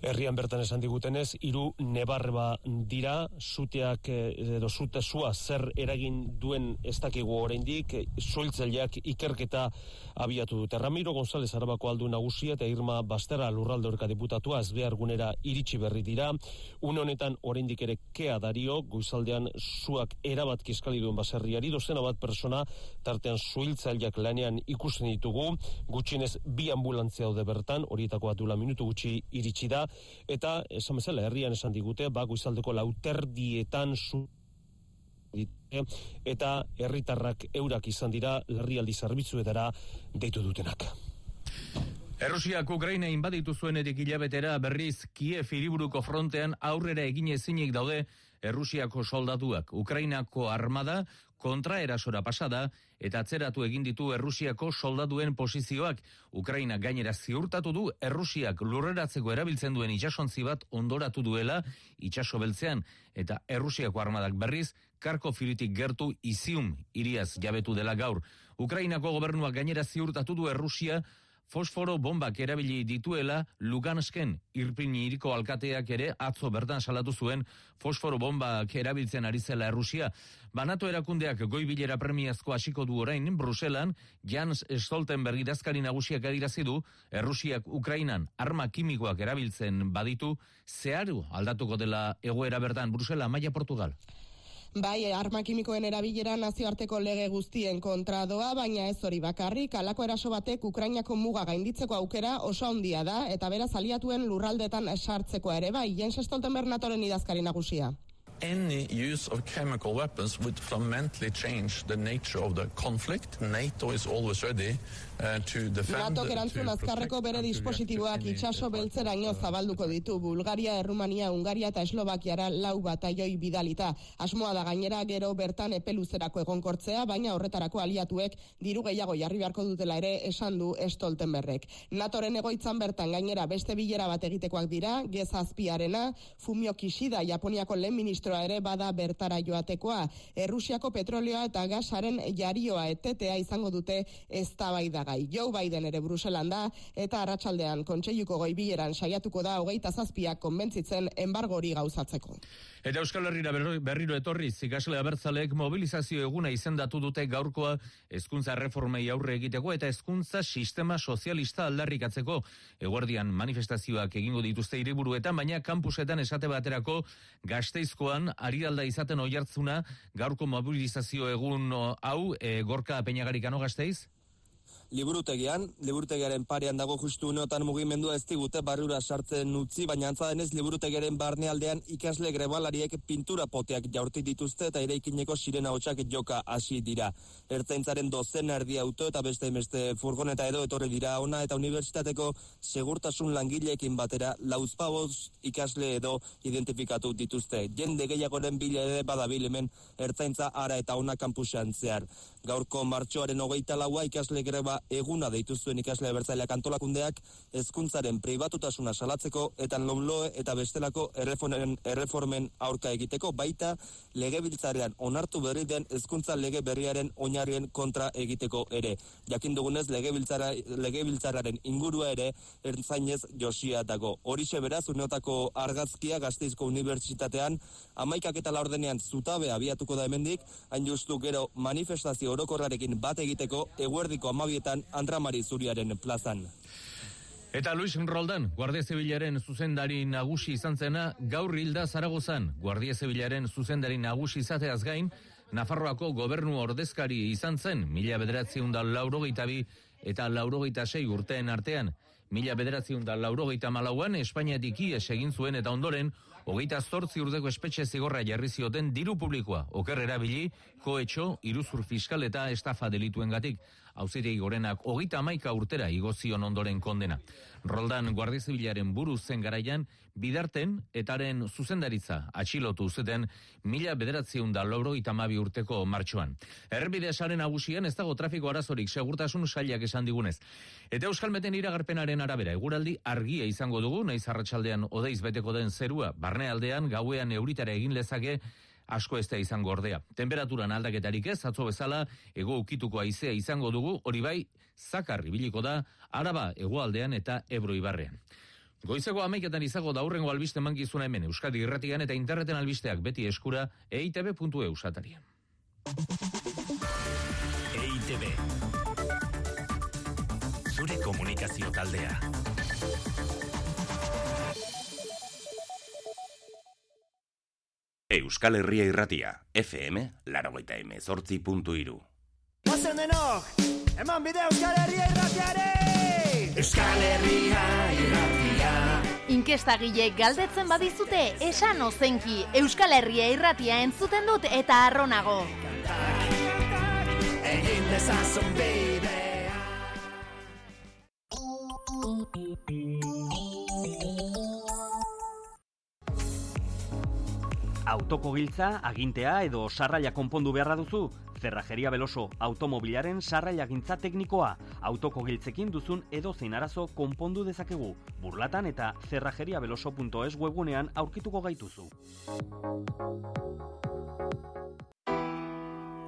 Herrian bertan esan digutenez, hiru nebarba dira, zuteak eh, edo zute zua zer eragin duen ez dakigu oraindik, eh, zuhiltzaileak ikerketa abiatu dute. Ramiro González Arabako aldu nagusia eta Irma Bastera lurralde horka diputatua ez behar gunera iritsi berri dira. Une honetan oraindik ere kea dario, goizaldean zuak erabat kiskali duen baserriari, dozena bat persona tartean zuhiltzaileak lanean ikusten ditugu, gutxinez bi ambulantzia daude bertan, horietako bat duela minutu gutxi iritsi da, eta esan bezala herrian esan digute, ba goizaldeko lauterdietan dite, eta herritarrak eurak izan dira larrialdi zerbitzuetara deitu dutenak. Errusiak Ukraina inbaditu zuenetik hilabetera berriz Kiev hiriburuko frontean aurrera egin ezinik daude Errusiako soldatuak. Ukrainako armada kontra erasora pasada eta atzeratu egin ditu Errusiako soldaduen posizioak. Ukraina gainera ziurtatu du Errusiak lurreratzeko erabiltzen duen itsasontzi bat ondoratu duela itsaso beltzean eta Errusiako armadak berriz Karko firitik gertu izium iriaz jabetu dela gaur. Ukrainako gobernuak gainera ziurtatu du Errusia fosforo bombak erabili dituela Lugansken irpin hiriko alkateak ere atzo bertan salatu zuen fosforo bombak erabiltzen ari zela Errusia. Banato erakundeak goi bilera premiazko hasiko du orain Bruselan Jans Stoltenberg idazkari nagusiak adirazi du Errusiak Ukrainan arma kimikoak erabiltzen baditu zeharu aldatuko dela egoera bertan Brusela Maia Portugal. Bai, arma kimikoen erabilera nazioarteko lege guztien kontra doa, baina ez hori bakarrik, alako eraso batek Ukrainako muga gainditzeko aukera oso handia da, eta beraz aliatuen lurraldetan sartzeko ere, bai, Jens Stoltenberg natoren idazkari nagusia. any use of chemical weapons would fundamentally change the nature of the conflict. NATO is always ready uh, to defend... NATO erantzun azkarreko bere dispositiboak itxaso beltzeraino zabalduko ditu. Bulgaria, Errumania, Ungaria eta Eslovakiara lau bataioi bidalita. Asmoa da gainera gero bertan epeluzerako egonkortzea, baina horretarako aliatuek diru gehiago jarri beharko dutela ere esan du Stoltenberrek. NATOren egoitzan bertan gainera beste bilera bat egitekoak dira, gezazpiarena, Fumio Kishida, Japoniako lehen ministroa ere bada bertara joatekoa. Errusiako petrolioa eta gasaren jarioa etetea izango dute eztabaidagai. Joe Biden ere Bruselan da eta arratsaldean kontseiluko goibileran saiatuko da hogeita zazpiak konbentzitzen embargori gauzatzeko. Eta Euskal Herrira berriro etorriz, ikasle abertzaleek mobilizazio eguna izendatu dute gaurkoa hezkuntza reformei aurre egiteko eta hezkuntza sistema sozialista aldarrikatzeko. Eguerdian manifestazioak egingo dituzte hiriburuetan, baina kampusetan esate baterako gazteizkoan ari alda izaten oihartzuna gaurko mobilizazio egun hau e, gorka peñagarikano gazteiz? Liburutegian, liburutegiaren parean dago justu uneotan mugimendua ez digute barrura sartzen utzi, baina antza denez liburutegiaren barnealdean ikasle grebalariek pintura poteak jaurti dituzte eta eraikineko sirena hotxak joka hasi dira. Ertzaintzaren dozen erdi auto eta beste beste furgoneta edo etorri dira ona eta unibertsitateko segurtasun langileekin batera lauzpaboz ikasle edo identifikatu dituzte. Jende gehiagoren bila ere badabil hemen ertzaintza ara eta ona kampusean zehar. Gaurko martxoaren hogeita laua ikasle greba eguna deitu zuen ikasle bertzaileak antolakundeak hezkuntzaren pribatutasuna salatzeko eta lomloe eta bestelako erreformen, erreformen aurka egiteko baita legebiltzarean onartu berri den hezkuntza lege berriaren oinarrien kontra egiteko ere. Jakin dugunez legebiltzara, legebiltzararen ingurua ere ertzainez josia dago. Horixe beraz uneotako argazkia gazteizko unibertsitatean amaikak eta laurdenean zutabe abiatuko da hemendik, hain justu gero manifestazio orokorrarekin bat egiteko eguerdiko amabietan Andramari Zuriaren plazan. Eta Luis Roldan, Guardia Zibilaren zuzendari nagusi izan zena, gaur hilda Zaragozan. Guardia Zibilaren zuzendari nagusi izateaz gain, Nafarroako gobernu ordezkari izan zen, mila bederatziun da laurogeita bi eta laurogeita sei urteen artean. Mila bederatziun da laurogeita malauan, Espainiatik ies egin zuen eta ondoren, hogeita zortzi urdeko espetxe zigorra jarri zioten diru publikoa, oker erabili, koetxo, iruzur fiskal eta estafa delituen gatik. Hauzitegi gorenak hogeita amaika urtera igozion ondoren kondena. Roldan Guardia Zibilaren buru zen garaian, bidarten etaren zuzendaritza atxilotu zuten mila bederatziun da lauro itamabi urteko martxoan. Errebide esaren nagusian ez dago trafiko arazorik segurtasun sailak esan digunez. Eta Euskalmeten iragarpenaren arabera, eguraldi argia izango dugu, naiz arratsaldean odeiz beteko den zerua, barnealdean gauean euritara egin lezake, asko ez da izango ordea. Temperaturan aldaketarik ez, atzo bezala, ego ukituko aizea izango dugu, hori bai, zakar ibiliko da, araba egoaldean eta ebro ibarrean. Goizeko amaiketan izago da hurrengo albiste mankizuna hemen, Euskadi irratian eta interneten albisteak beti eskura eitb.eu satarian. EITB Zure komunikazio taldea Euskal Herria irratia, FM, larogeita emezortzi puntu iru. Ozen denok, eman bide Euskal Herria irratiare! Euskal Herria irratia. Inkestagile galdetzen badizute, esan ozenki Euskal Herria irratia entzuten dut eta arronago. Egin dezazun bidea. Autoko giltza, agintea edo sarraila konpondu beharra duzu? Zerrajeria Beloso, automobilaren sarraila gintza teknikoa. Autoko giltzekin duzun edo zein arazo konpondu dezakegu. Burlatan eta zerrajeriabeloso.es webgunean aurkituko gaituzu.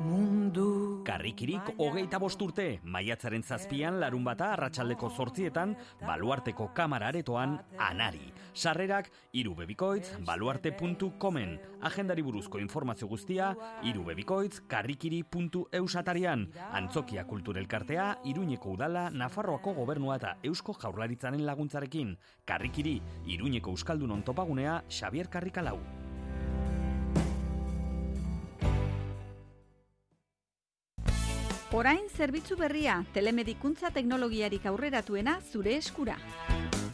Mundu Karrikirik hogeita bost urte, maiatzaren zazpian larun bata arratsaldeko zortzietan, baluarteko kamararetoan anari. Sarrerak irubebikoitz baluarte.comen. Agendari buruzko informazio guztia irubebikoitz karrikiri.eusatarian. Antzokia kulturelkartea, Iruñeko udala, Nafarroako gobernua eta Eusko jaurlaritzaren laguntzarekin. Karrikiri, Iruñeko Euskaldunon topagunea, Xavier Karrikalau. Orain zerbitzu berria, telemedikuntza teknologiarik aurreratuena zure eskura.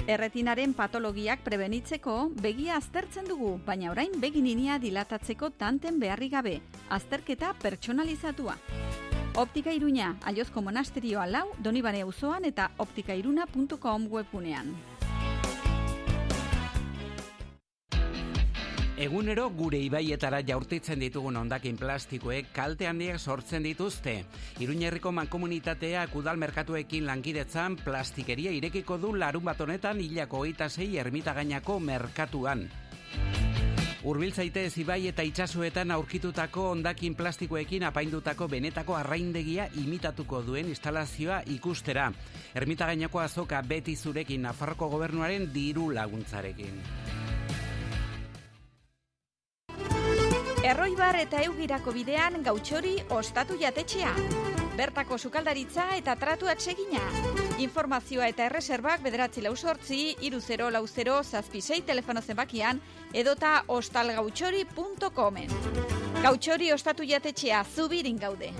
Erretinaren patologiak prebenitzeko begia aztertzen dugu, baina orain begininia dilatatzeko tanten beharri gabe, azterketa pertsonalizatua. Optika Iruña, Aliozko Monasterioa lau, Donibane auzoan eta optikairuna.com webunean. Egunero gure ibaietara jaurtitzen ditugun ondakin plastikoek kalte handiak sortzen dituzte. Iruñerriko mankomunitateak udal merkatuekin lankidetzan plastikeria irekiko du larun bat honetan hilako hogeita sei ermitagainako merkatuan. Urbil zaitez ibai eta itsasoetan aurkitutako ondakin plastikoekin apaindutako benetako arraindegia imitatuko duen instalazioa ikustera. Ermitagainako azoka beti zurekin Nafarroko gobernuaren diru laguntzarekin. Erroibar eta eugirako bidean gautxori ostatu jatetxea. Bertako sukaldaritza eta tratu atsegina. Informazioa eta erreserbak bederatzi lau sortzi, iru 0 lau 0 zazpisei telefono zenbakian edota ostalgautxori.comen. Gautxori ostatu jatetxea zubirin gaude.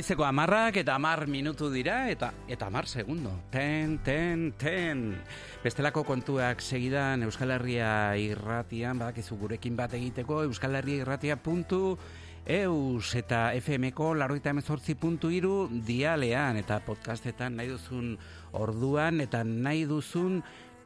Goizeko amarrak eta amar minutu dira eta eta amar segundo. Ten, ten, ten. Bestelako kontuak segidan Euskal Herria irratian, badakizu gurekin bat egiteko, Euskal Herria irratia puntu eus eta FMko laroita emezortzi puntu iru dialean eta podcastetan nahi duzun orduan eta nahi duzun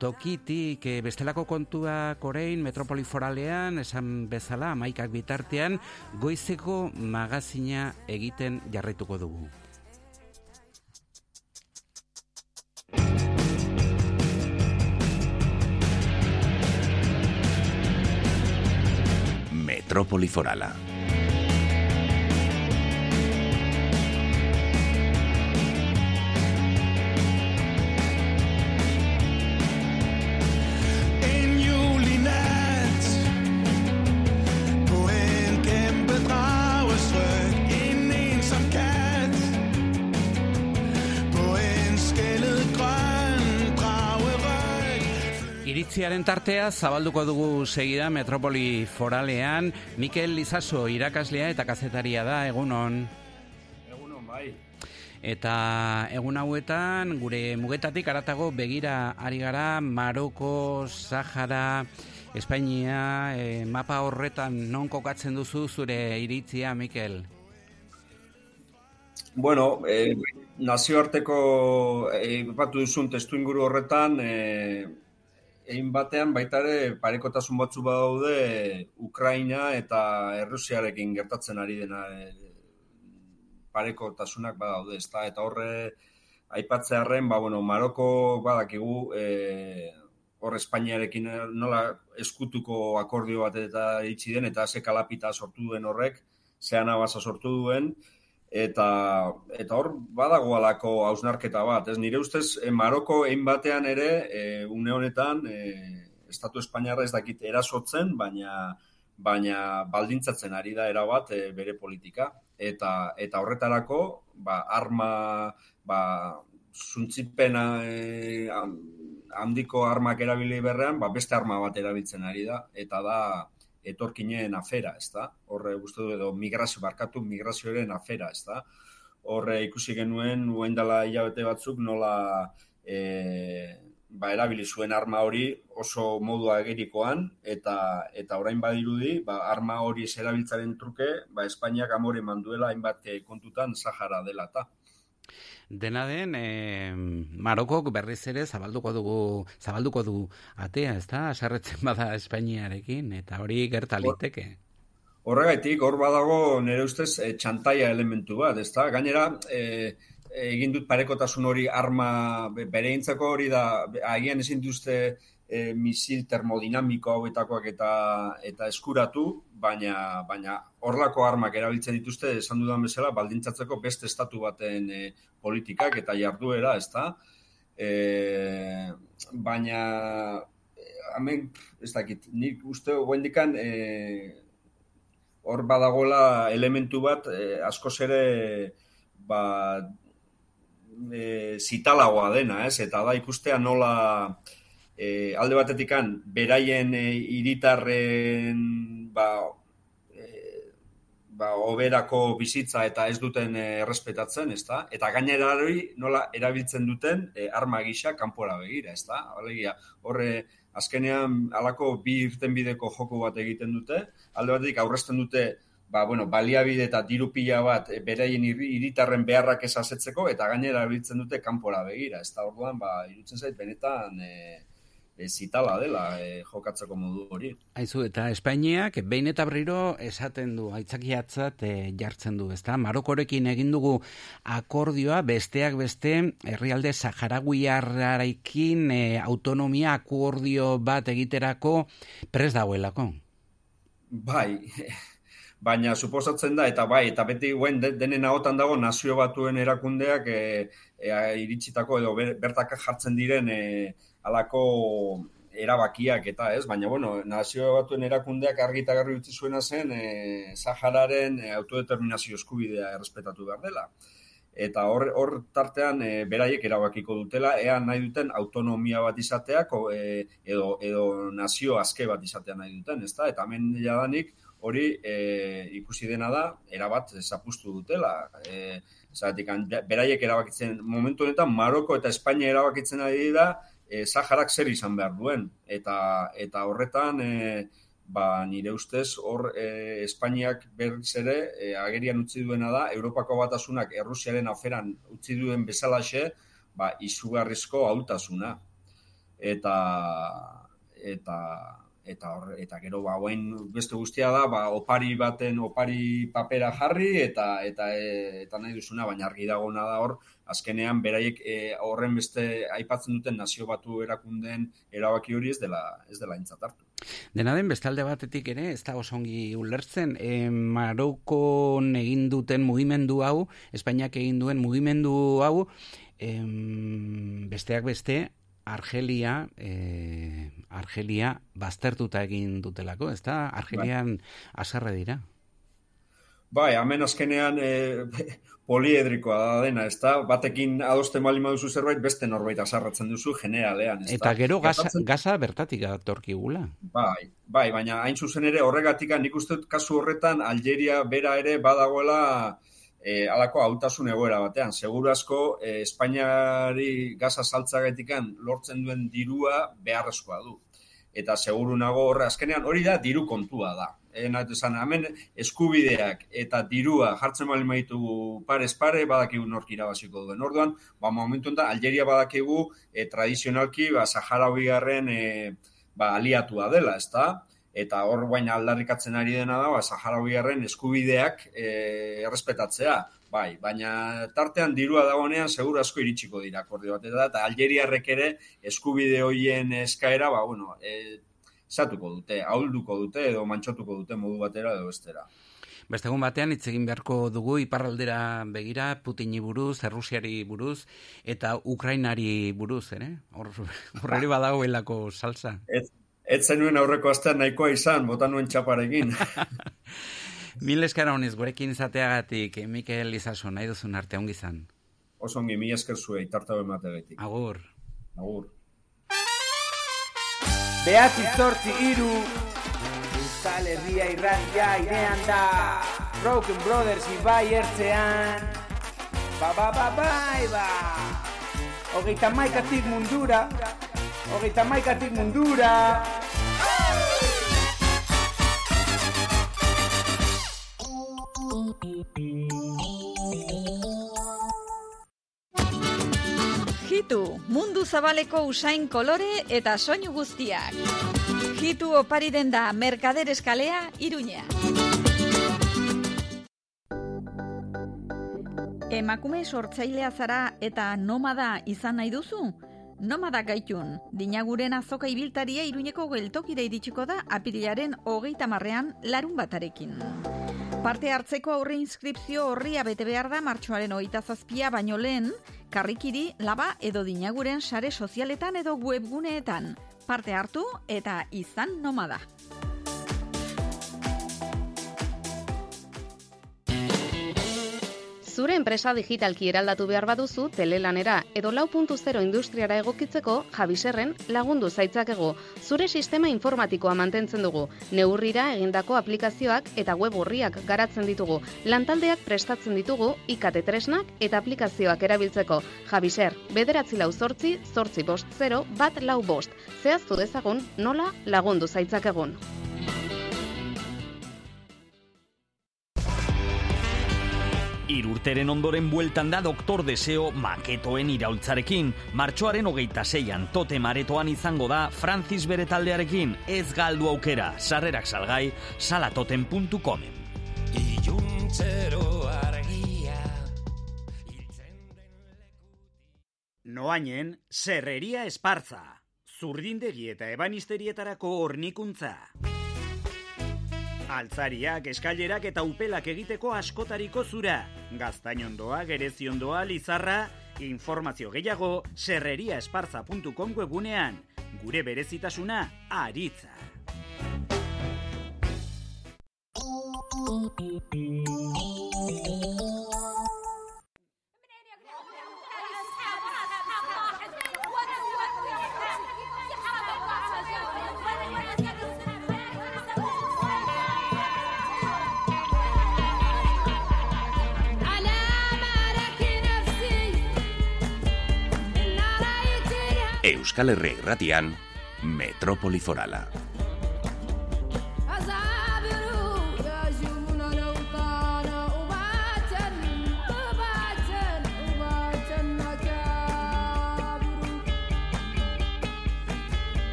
tokitik eh, bestelako kontuak orain metropoli foralean esan bezala amaikak bitartean goizeko magazina egiten jarraituko dugu. Metrópoli Forala. Iritziaren tartea zabalduko dugu segida Metropoli Foralean Mikel Lizaso irakaslea eta kazetaria da egunon. Egunon, bai. Eta egun hauetan, gure mugetatik aratago begira ari gara Maroko, Sahara, Espainia, e, mapa horretan non kokatzen duzu zure iritzia, Mikel? Bueno, eh, nazioarteko eh, batu duzun testu inguru horretan, eh, egin batean baita ere parekotasun batzu badaude Ukraina eta Errusiarekin gertatzen ari dena eh, parekotasunak badaude, ezta? Eta horre aipatzearren, ba, bueno, Maroko badakigu eh, hor Espainiarekin nola eskutuko akordio bat eta itxi den, eta ze kalapita sortu duen horrek, zean abasa sortu duen, eta eta hor badago alako hausnarketa bat, ez? Nire ustez e, Maroko egin batean ere e, une honetan e, Estatu Espainiarra ez dakit erasotzen, baina baina baldintzatzen ari da erabat e, bere politika. Eta eta horretarako ba, arma ba, zuntzipena e, handiko armak erabili berrean, ba, beste arma bat erabiltzen ari da, eta da etorkinen afera, ez da? Horre, guztu du, edo migrazio, barkatu migrazioaren afera, ez da? Horre, ikusi genuen, uen dela hilabete batzuk, nola e, ba, erabili zuen arma hori oso modua egerikoan, eta eta orain badirudi, ba, arma hori ez erabiltzaren truke, ba, Espainiak amore manduela hainbat kontutan Sahara dela, eta. Dena den, e, Marokok berriz ere zabalduko dugu zabalduko du atea, ezta? Asarretzen bada Espainiarekin eta hori gerta liteke. Horregaitik hor badago nere ustez e, txantaia elementu bat, ezta? Gainera, e, egin dut parekotasun hori arma bereintzako hori da agian ezin duzte e, misil termodinamiko hauetakoak eta eta eskuratu, baina baina horlako armak erabiltzen dituzte esan dudan bezala baldintzatzeko beste estatu baten e, politikak eta jarduera, ezta? E, baina hemen ez dakit, nik uste goendikan e, hor badagola elementu bat e, askoz ere ba e, zitalagoa dena, ez? Eta da ikustea nola e, alde batetikan beraien e, iritarren ba, e, ba, oberako bizitza eta ez duten errespetatzen, ezta? Eta gainera hori nola erabiltzen duten e, arma gisa kanpora begira, ezta? Alegia, horre azkenean halako bi irten bideko joko bat egiten dute, alde batetik aurrezten dute ba, bueno, baliabide eta diru pila bat e, beraien hiritarren beharrak esasetzeko eta gainera erabiltzen dute kanpora begira, ezta? Orduan, ba, irutzen zait benetan e, e, zitala dela e, jokatzeko modu hori. Aizu, eta Espainiak behin eta briro esaten du, aitzakiatzat e, jartzen du, ezta? Marokorekin egin dugu akordioa besteak beste herrialde Saharaguiarraikin e, autonomia akordio bat egiterako pres dagoelako. Bai, baina suposatzen da, eta bai, eta beti guen denen ahotan dago nazio batuen erakundeak e, e, iritsitako edo bertak jartzen diren e, alako erabakiak eta ez, baina bueno, nazio batuen erakundeak argita garri utzi zuena zen e, Sahararen e, autodeterminazio eskubidea errespetatu behar dela. Eta hor, hor tartean e, beraiek erabakiko dutela, ea nahi duten autonomia bat izateak e, edo, edo nazio azke bat izatea nahi duten, ezta? Eta hemen jadanik hori e, ikusi dena da, erabat zapustu dutela. E, Zeratik, beraiek erabakitzen, momentu honetan Maroko eta Espainia erabakitzen ari da, e, Saharak zer izan behar duen. Eta, eta horretan, e, ba, nire ustez, hor e, Espainiak berriz ere, e, agerian utzi duena da, Europako batasunak Errusiaren aferan utzi duen bezalaxe, ba, izugarrizko hautasuna. Eta, eta, eta hor, eta gero ba beste guztia da ba opari baten opari papera jarri eta eta e, eta nahi duzuna baina argi dagona da hor azkenean beraiek e, horren beste aipatzen duten nazio batu erakundeen erabaki hori ez dela ez dela aintzat hartu. Dena den bestalde batetik ere ez da osongi ulertzen. E, Marokon egin duten mugimendu hau Espainiak egin duen mugimendu hau em, besteak beste Argelia, eh, Argelia baztertuta egin dutelako, ez da? Argelian bai. dira. Bai, hemen azkenean e, poliedrikoa da dena, ez da? Batekin adosten bali maduzu zerbait, beste norbait azarratzen duzu generalean, ez Eta gero gaza, gaza bertatik atorkigula. Bai, bai, baina hain zuzen ere horregatik nik uste kasu horretan Algeria bera ere badagoela e, alako hautasun egoera batean. Seguru asko, e, Espainiari gaza saltzagetikan lortzen duen dirua beharrezkoa du. Eta seguru nago horre, azkenean hori da diru kontua da. E, nahi esan, hemen eskubideak eta dirua jartzen bali maitugu parez pare, badakigu nork irabaziko duen. Orduan, ba, momentu enta, Algeria badakigu e, tradizionalki, ba, Sahara garren e, ba, aliatua dela, ezta? Eta hor baina aldarrikatzen ari dena da, ba, Saharabiarren eskubideak e, errespetatzea, bai, baina tartean dirua dagoenean seguru asko iritsiko dira akordio bat, eta Algeriarrek ere eskubide hoien eskaera, ba, bueno, e, zatuko dute, ahulduko dute, edo mantxotuko dute modu batera edo bestera. Beste egun batean hitz egin beharko dugu iparraldera begira Putini buruz, Errusiari buruz eta Ukrainari buruz, ere? Hor horreri badagoelako salsa. Ez, ez zenuen aurreko astean nahikoa izan, bota nuen txaparekin. Mil eskara honiz, gurekin izateagatik, Mikel Izaso, nahi duzun arte ongi izan. Oso ongi, mil esker zuei, tartau emategetik. Agur. Agur. Behatzi zortzi iru Euskal Herria irratia irean da Broken Brothers ibai ertzean Ba ba ba bai ba Hogeita maikatik mundura Hogeita maikatik mundura Hitu, mundu zabaleko usain kolore eta soinu guztiak. Hitu opari den da Merkader Eskalea, Iruña. Emakume sortzailea zara eta nomada izan nahi duzu? Nomada gaitun, dinaguren azoka ibiltaria Iruñeko geltokira iritsiko da apirilaren hogeita marrean larun batarekin. Parte hartzeko aurre inskripzio horria bete behar da martxoaren hogeita zazpia baino lehen, karrikiri, laba edo dinaguren sare sozialetan edo webguneetan. Parte hartu eta izan nomada. Zure enpresa digitalki eraldatu behar baduzu telelanera edo lau industriara egokitzeko Javiserren lagundu zaitzakego. Zure sistema informatikoa mantentzen dugu. Neurrira egindako aplikazioak eta web horriak garatzen ditugu. Lantaldeak prestatzen ditugu ikate tresnak eta aplikazioak erabiltzeko. Javiser, bederatzi lau zortzi, zortzi bost zero, bat lau bost. Zehaztu dezagun nola lagundu zaitzakegun. Irurteren ondoren bueltan da Doktor Deseo maketoen iraultzarekin. Martxoaren hogeita zeian tote maretoan izango da Francis bere taldearekin. Ez galdu aukera, sarrerak salgai, salatoten.comen. Iluntzero argia Noainen, serreria espartza. Zurdindegi eta ebanisterietarako hornikuntza. Altzariak, eskailerak eta upelak egiteko askotariko zura. Gaztainondoa, gereziondoa, lizarra, informazio gehiago serreriaesparza.com webunean. Gure berezitasuna, aritza. Euskal Herria irratian, Metrópoli Forala.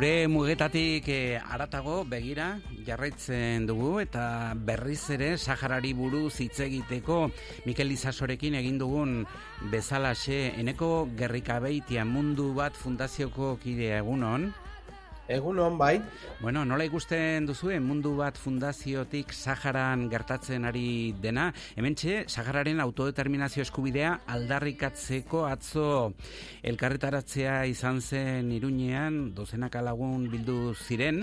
Gure mugetatik eh, aratago begira jarraitzen dugu eta berriz ere Saharari buruz hitz egiteko Mikel Izasorekin egin dugun bezalaxe eneko gerrikabeitia mundu bat fundazioko kidea egunon. Egunon, bai. Bueno, nola ikusten duzue mundu bat fundaziotik Saharan gertatzen ari dena? Hementxe, Sahararen autodeterminazio eskubidea aldarrikatzeko atzo elkarretaratzea izan zen iruñean, dozenak alagun bildu ziren,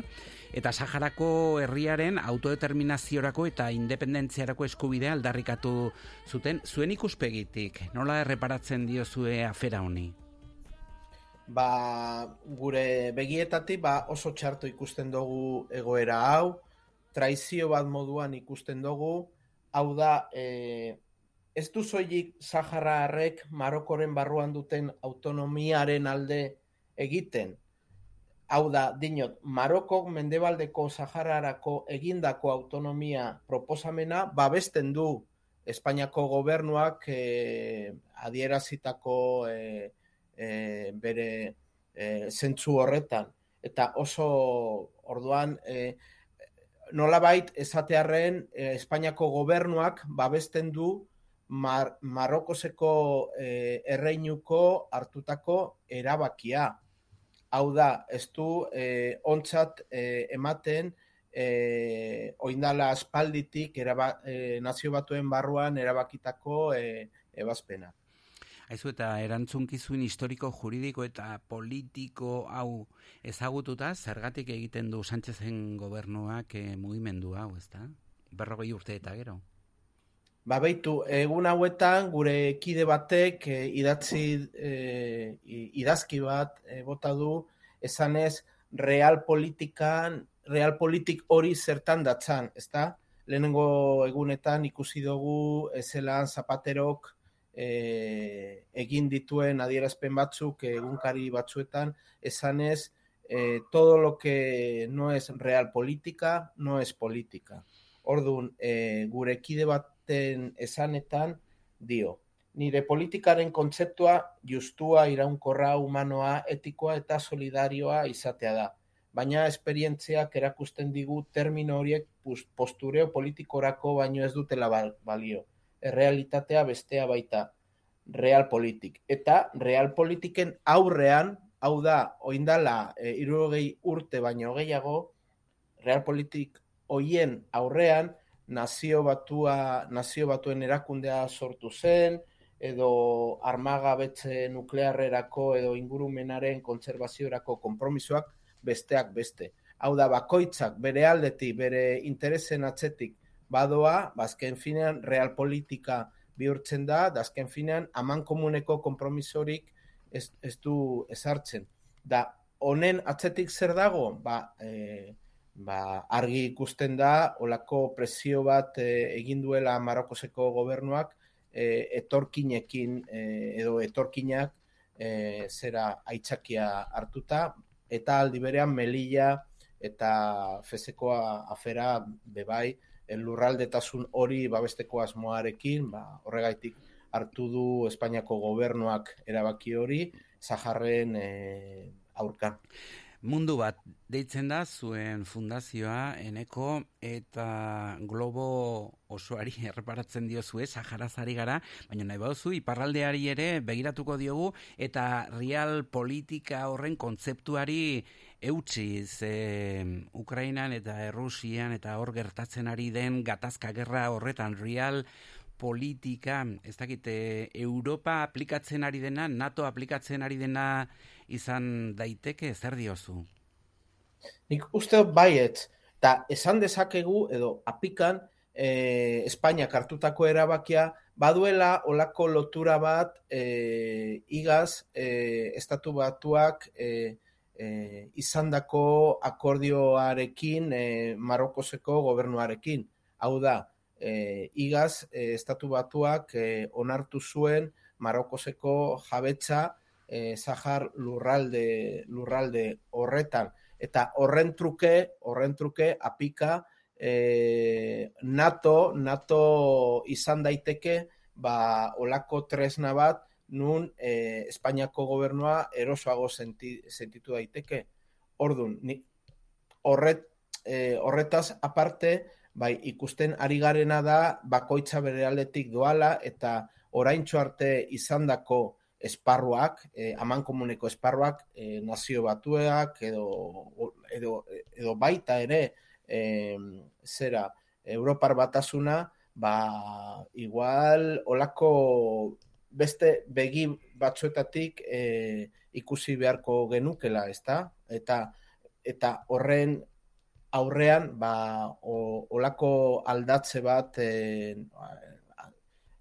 eta Saharako herriaren autodeterminaziorako eta independentziarako eskubidea aldarrikatu zuten zuen ikuspegitik. Nola erreparatzen diozue afera honi? Ba, gure begietatik ba, oso txarto ikusten dugu egoera hau, traizio bat moduan ikusten dugu, hau da, e, ez du zoilik Sahararrek Marokoren barruan duten autonomiaren alde egiten. Hau da, dinot, Marokok mendebaldeko Sahararako egindako autonomia proposamena babesten du Espainiako gobernuak e, adierazitako e, e, bere e, zentzu horretan. Eta oso orduan, e, nolabait esatearren e, Espainiako gobernuak babesten du Mar Marokoseko e, erreinuko hartutako erabakia. Hau da, ez du e, ontzat e, ematen e, oindala aspalditik eraba, e, nazio batuen barruan erabakitako e, ebazpena. Aizu eta erantzunkizun historiko, juridiko eta politiko hau ezagututa, zergatik egiten du Sánchezen gobernuak e, mugimendu hau, ezta? Berrogei urte eta gero. Ba beitu, egun hauetan gure kide batek e, idatzi e, idazki bat e, bota du esanez real politikan, real politik hori zertan datzan, ezta? Lehenengo egunetan ikusi dugu ezelan zapaterok e, egin dituen adierazpen batzuk egunkari batzuetan esanez e, todo lo que no es real política no es política. Ordun, e, gure kide baten esanetan dio, nire politikaren kontzeptua justua, iraunkorra, humanoa, etikoa eta solidarioa izatea da. Baina esperientziak erakusten digu termino horiek postureo politikorako baino ez dutela balio errealitatea bestea baita realpolitik. Eta realpolitiken aurrean, hau da, oindala e, irurogei urte baino gehiago, realpolitik hoien aurrean, nazio batua, nazio batuen erakundea sortu zen, edo armagabetze nuklearrerako edo ingurumenaren kontserbaziorako konpromisoak besteak beste. Hau da, bakoitzak bere aldetik, bere interesen atzetik badoa, bazken finean realpolitika bihurtzen da, dazken finean aman komuneko konpromisorik ez, ez du ezartzen. Da, honen atzetik zer dago? Ba, e, ba, argi ikusten da, olako presio bat e, egin duela Marokoseko gobernuak e, etorkinekin e, edo etorkinak e, zera aitzakia hartuta, eta aldi berean Melilla eta Fezekoa afera bebai, lurraldetasun hori babesteko asmoarekin, ba, horregaitik hartu du Espainiako gobernuak erabaki hori, Zaharren e, aurka. Mundu bat deitzen da zuen fundazioa eneko eta globo osoari erreparatzen diozue Saharazari gara, baina nahi bauzu iparraldeari ere begiratuko diogu eta real politika horren kontzeptuari eutxi ze Ukrainan eta Errusian eta hor gertatzen ari den gatazka gerra horretan real politika, ez dakite, Europa aplikatzen ari dena, NATO aplikatzen ari dena izan daiteke, zer diozu? Nik uste baiet, eta esan dezakegu, edo apikan, e, Espainiak hartutako erabakia, baduela olako lotura bat e, igaz e, estatu batuak e, e, izandako akordioarekin e, Marokoseko gobernuarekin. Hau da, e, igaz e, estatu batuak e, onartu zuen Marokoseko jabetza e, Zahar lurralde, lurralde horretan. Eta horren truke, horren truke apika e, NATO, NATO izan daiteke ba, olako tresna bat nun e, Espainiako gobernua erosoago senti, sentitu daiteke. Ordun, ni, horret, e, horretaz aparte, bai, ikusten ari garena da bakoitza bere aldetik doala eta oraintxo arte izandako esparruak, e, aman komuneko esparruak, e, nazio batuak edo, edo, edo baita ere e, zera Europar batasuna, ba, igual olako beste begi batzuetatik e, ikusi beharko genukela, ezta? Eta eta horren aurrean ba, o, olako aldatze bat e,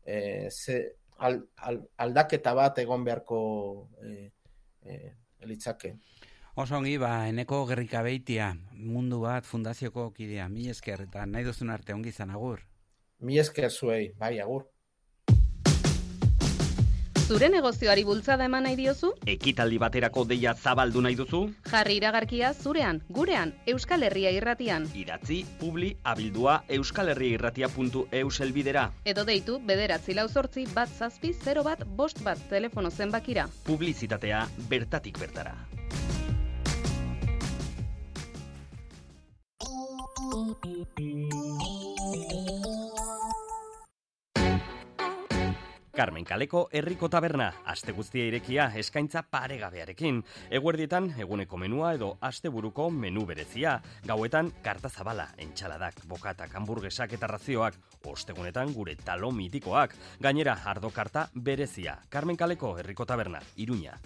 e, ze, al, al, aldaketa bat egon beharko e, e, litzake. Oso ongi, ba, eneko gerrika beitia, mundu bat fundazioko kidea, mi esker, eta nahi duzun arte ongi izan agur. Mi esker zuei, bai, agur. Zure negozioari bultzada eman nahi diozu? Ekitaldi baterako deia zabaldu nahi duzu? Jarri iragarkia zurean, gurean, Euskal Herria irratian. Idatzi, publi, abildua, euskalherriairratia.eus elbidera. Edo deitu, bederatzi lau zortzi, bat zazpi, 0 bat, bost bat, telefono zenbakira. Publizitatea bertatik bertara. Carmen Kaleko herriko taberna, aste guztia irekia, eskaintza paregabearekin. Eguerdietan, eguneko menua edo asteburuko menu berezia. Gauetan, karta zabala, entxaladak, bokatak, hamburguesak eta razioak. Ostegunetan, gure talo mitikoak. Gainera, ardo karta berezia. Carmen Kaleko herriko taberna, iruña.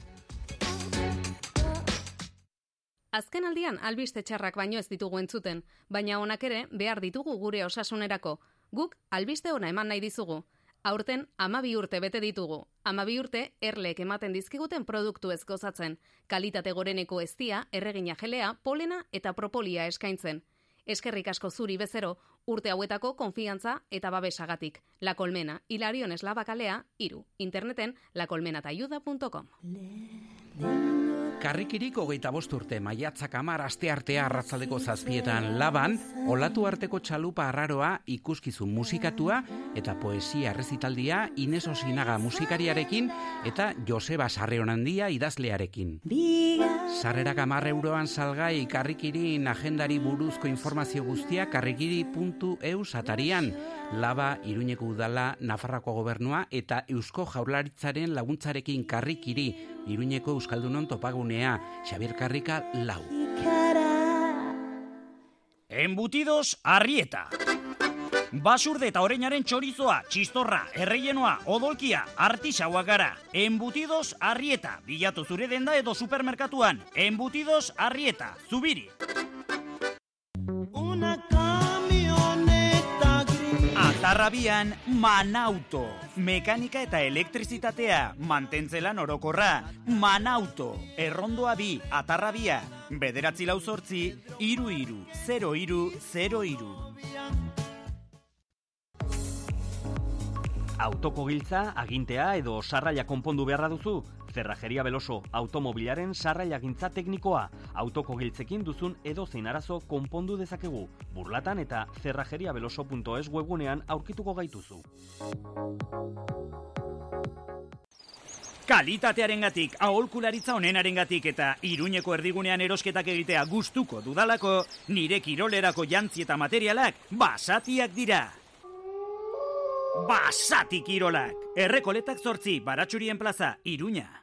Azken aldian albiste txarrak baino ez ditugu entzuten, baina honak ere behar ditugu gure osasunerako. Guk albiste ona eman nahi dizugu. Aurten amabi urte bete ditugu. Amabi urte erlek ematen dizkiguten produktu ez gozatzen. Kalitate goreneko eztia, erregina jelea, polena eta propolia eskaintzen. Eskerrik asko zuri bezero, urte hauetako konfiantza eta babesagatik. La Colmena, Hilarion Eslabakalea, iru. Interneten lacolmenatayuda.com. Karrikirik hogeita bost urte maiatzak amar aste artea arratzaldeko zazpietan laban, olatu arteko txalupa arraroa ikuskizun musikatua eta poesia errezitaldia Ines Osinaga musikariarekin eta Joseba Sarreonandia idazlearekin. Sarrerak amar euroan salgai karrikirin agendari buruzko informazio guztia karrikiri.eus atarian. Laba, Iruñeko udala, Nafarrako gobernua eta Eusko Jaurlaritzaren laguntzarekin karrikiri, Iruñeko Euskaldunon topagunea, Xabier Karrika lau. Embutidos Arrieta. Basurde eta oreinaren txorizoa, txistorra, erreienoa, odolkia, artisauak gara. Embutidos Arrieta. Bilatu zure denda edo supermerkatuan. Embutidos Arrieta. Zubiri. Una gris. Atarrabian Manauto. Mekanika eta elektrizitatea. Mantentzelan orokorra. Manauto. Errondoa bi. Atarrabia. Bederatzi lau zortzi. Iru iru. Zero iru. Zero iru. Autoko giltza, agintea edo sarraila konpondu beharra duzu? Zerrajeria Beloso, automobilaren sarraila gintza teknikoa. Autoko giltzekin duzun edo zein arazo konpondu dezakegu. Burlatan eta zerrajeriabeloso.es webunean aurkituko gaituzu. Kalitatearengatik, aholkularitza onenarengatik eta iruñeko erdigunean erosketak egitea gustuko dudalako, nire kirolerako jantzi eta materialak basatiak dira. Basati kirolak! Errekoletak zortzi, baratxurien plaza, iruña.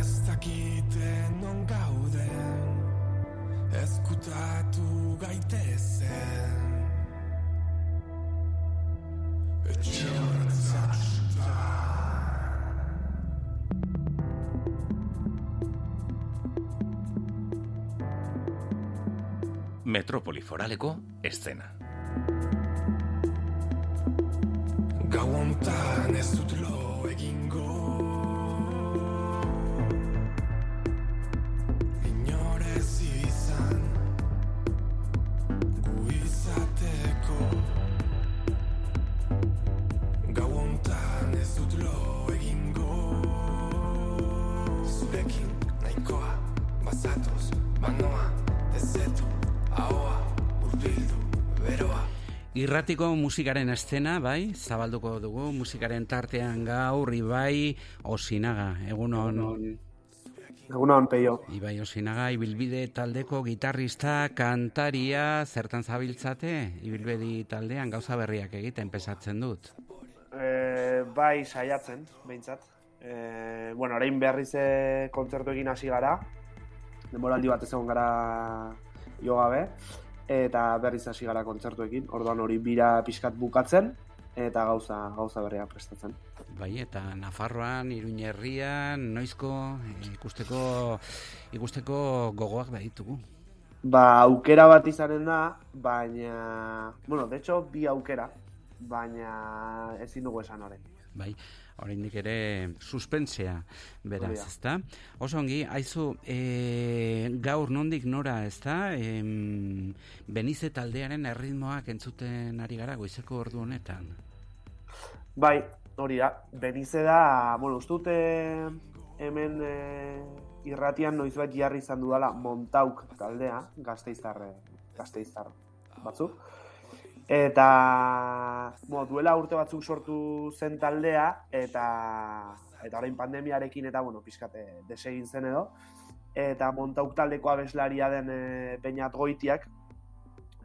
Ez dakite non gauden Ezkutatu gaitezen. Etxe horretzatuta Metropoli foraleko eszena. Gau hontan ez dut lo Irratiko musikaren eszena, bai, zabalduko dugu, musikaren tartean gaur, Ibai, Osinaga, egunon. Egunon, peio. Ibai Osinaga, ibilbide taldeko gitarrista, kantaria, zertan zabiltzate, ibilbedi taldean gauza berriak egiten pesatzen dut. E, bai, saiatzen, behintzat. E, bueno, orain berriz e, kontzertu egin hasi gara. Denboraldi bat egon gara jo gabe. Eta berriz hasi gara kontzertuekin. Orduan hori bira pixkat bukatzen eta gauza gauza berriak prestatzen. Bai, eta Nafarroan, Iruñerrian, noizko eh, ikusteko ikusteko gogoak baditugu. ba, aukera bat izanen da, baina, bueno, de hecho, bi aukera, baina ezin dugu esan orain. Bai, oraindik ere suspensea beraz, ezta? Oso ongi, aizu, e, gaur nondik nora, ezta? Em, Benize taldearen erritmoak entzuten ari gara goizeko ordu honetan. Bai, hori da, benize da, bueno, uste dute hemen e, irratian noizbait jarri izan dudala Montauk taldea, gazteiztar, gazteiztar batzuk. Eta, bueno, duela urte batzuk sortu zen taldea, eta eta orain pandemiarekin eta, bueno, pixkate desegin zen edo. Eta Montauk taldeko abeslaria den e, Beñat Goitiak,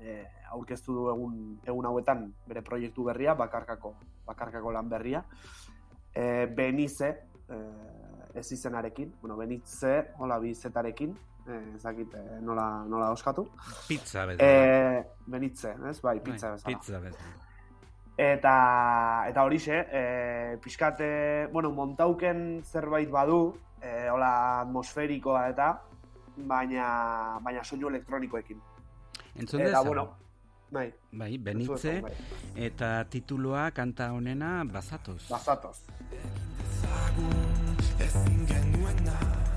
e, aurkeztu du egun, egun hauetan bere proiektu berria, bakarkako, bakarkako lan berria. E, Benize, e, ez izenarekin, bueno, Benitze, hola bi zetarekin, e, ez dakit e, nola, nola oskatu. Pizza bezala. E, Benitze, ez? Bai, pizza Bai, bezala. Pizza bezala. Eta, eta horixe, e, pixkat, e, bueno, montauken zerbait badu, e, hola atmosferikoa eta, baina, baina soinu elektronikoekin. Entzun Eta, bueno, bai. Bai, benitze, bai. eta titulua kanta honena bazatoz. Bazatoz. Ezin genuena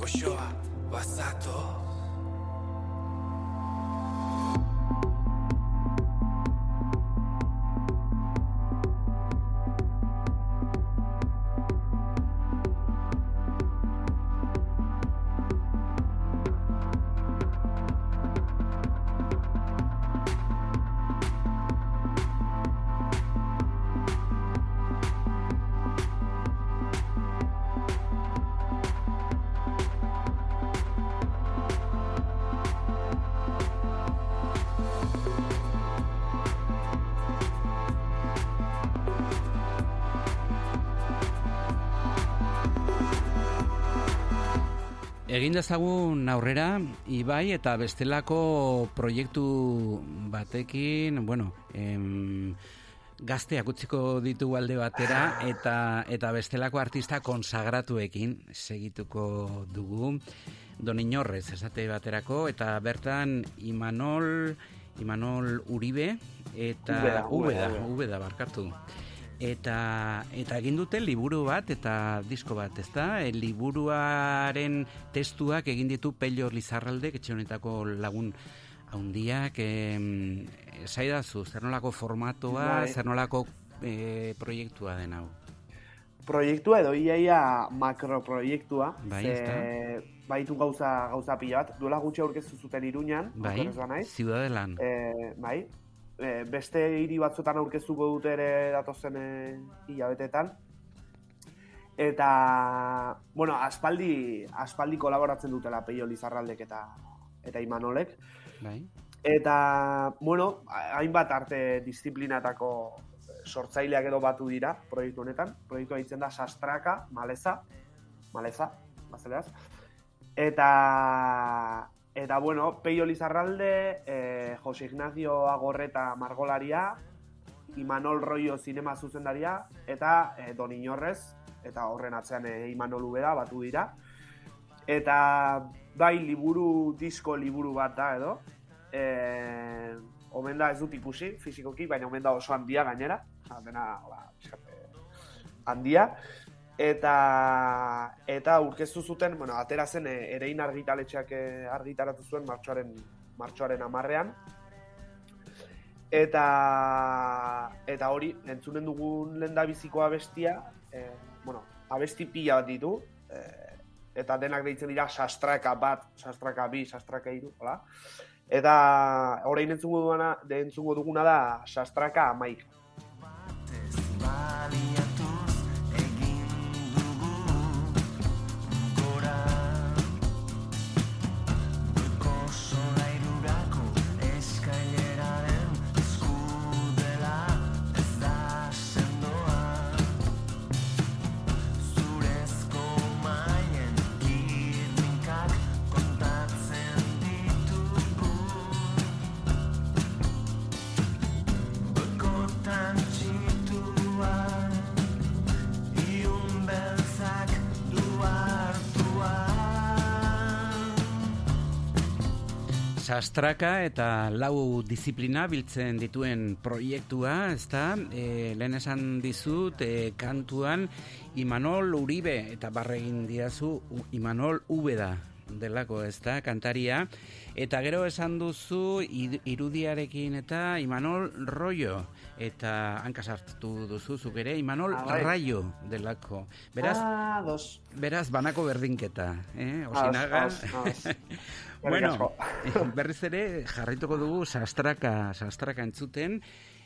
dakiten non gauden Ezkutatu gaitezen Gau Egin dezagun aurrera, Ibai, eta bestelako proiektu batekin, bueno, em, gazteak utziko ditu alde batera, eta, eta bestelako artista konsagratuekin segituko dugu. Don esate baterako, eta bertan Imanol, Imanol Uribe, eta Ubeda, Ubeda, Ubeda. Ubeda barkatu. Eta, eta egin dute liburu bat eta disko bat, ezta? E, liburuaren testuak egin ditu Pello Lizarralde, etxe honetako lagun haundiak, em, esaidazu, zer nolako formatua, Bai. zer nolako e, proiektua den hau. proiektua edo iaia makroproiektua. Bai, ze. Baitu gauza, gauza pila bat. Duela gutxi aurkeztu zuten iruñan. Bai, ez banaiz. Ciudadelan. E, bai. E, beste hiri batzuetan aurkeztuko dute ere datozen e, hilabetetan. Eta, bueno, aspaldi, aspaldi kolaboratzen dutela Peio Lizarraldek eta eta Imanolek. Bai. Eta, bueno, ha- hainbat arte disiplinatako sortzaileak edo batu dira proiektu honetan. Proiektua ditzen da Sastraka, Maleza, Maleza, bazeleaz. Eta, eta bueno, Peio Lizarralde, eh, Jose Ignacio Agorreta Margolaria, Imanol Royo zinema zuzendaria, eta eh, Don Inorrez, eta horren atzean eh, Imanol Ubeda batu dira. Eta bai liburu, disko liburu bat da edo. E, omen da ez dut ikusi, fizikoki, baina omen da oso handia gainera. Osa, dena, eh, handia eta eta aurkeztu zuten, bueno, atera zen e, erein argitaletxeak eh, argitaratu zuen martxoaren martxoaren 10ean. Eta eta hori entzunen dugun lenda bizikoa bestia, e, bueno, abesti pila bat ditu, e, eta denak deitzen dira sastraka bat, sastraka bi, sastraka iru, hola? Eta orain entzungo duguna, entzungo duguna da sastraka amaik. Batez. Sastraka eta lau disiplina biltzen dituen proiektua, ezta? E, lehen esan dizut, e, kantuan Imanol Uribe eta barregin diazu U- Imanol Ubeda delako, ezta? Kantaria. Eta gero esan duzu irudiarekin eta Imanol Royo eta hanka sartu duzu zuk ere Imanol Ah, bai. Rayo delako. Beraz, Ah, dos. beraz banako berdinketa, eh? Osinaga. bueno, asko. berriz ere jarraituko dugu sastraka, sastraka entzuten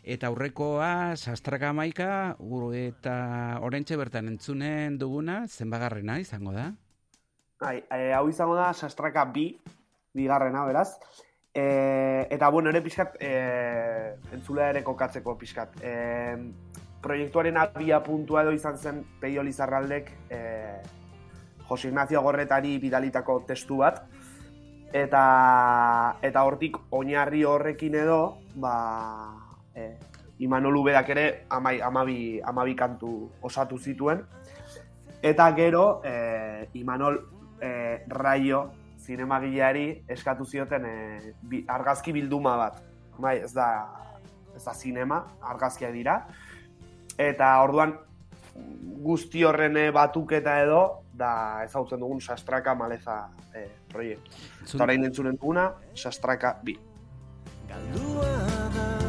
eta aurrekoa sastraka amaika eta orentxe bertan entzunen duguna zenbagarrena izango da? Bai, e, hau izango da sastraka bi, bigarrena, beraz. E, eta, bueno, ere pixkat, e, entzulea ere kokatzeko pixkat. E, proiektuaren abia puntua edo izan zen Peio Lizarraldek e, Jose Ignacio Gorretari bidalitako testu bat. Eta, eta hortik oinarri horrekin edo, ba, e, Imanol Ubedak ere amai, amabi, amabi kantu osatu zituen. Eta gero, e, Imanol e, Raio zinemagileari eskatu zioten e, bi, argazki bilduma bat. Bai, ez da, ez da zinema, argazkiak dira. Eta orduan guzti horren batuketa edo, da ezautzen dugun sastraka maleza e, proiektu. Eta orain entzunen duguna, sastraka bi. Eremu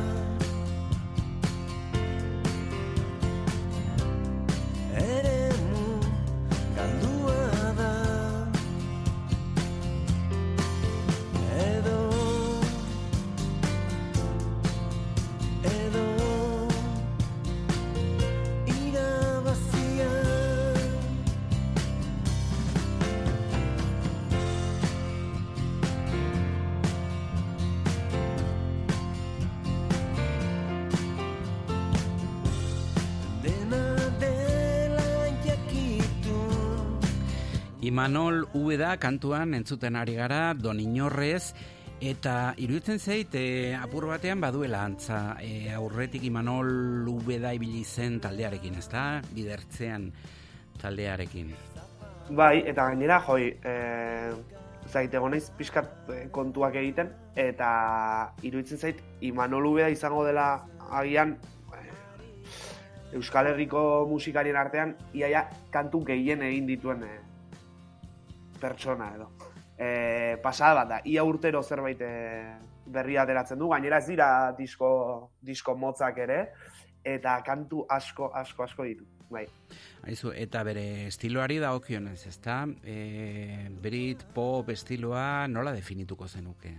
Imanol Ubeda kantuan entzuten ari gara, Don Inorrez, eta iruditzen zait, e, apur batean baduela antza, e, aurretik Imanol Ubeda ibili zen taldearekin, ezta? Bidertzean taldearekin. Bai, eta gainera, joi, e, zait, egon naiz pixkat eh, kontuak egiten, eta iruditzen zait, Imanol Ubeda izango dela agian eh, Euskal Herriko musikarien artean, iaia kantu gehien egin dituen eh, pertsona edo. E, pasada bat da, ia urtero zerbait e, berria ateratzen du, gainera ez dira disko, disko motzak ere, eta kantu asko, asko, asko ditu. Bai. Aizu, eta bere estiloari dagokionez, ezta? E, Brit, pop, estiloa nola definituko zenuke?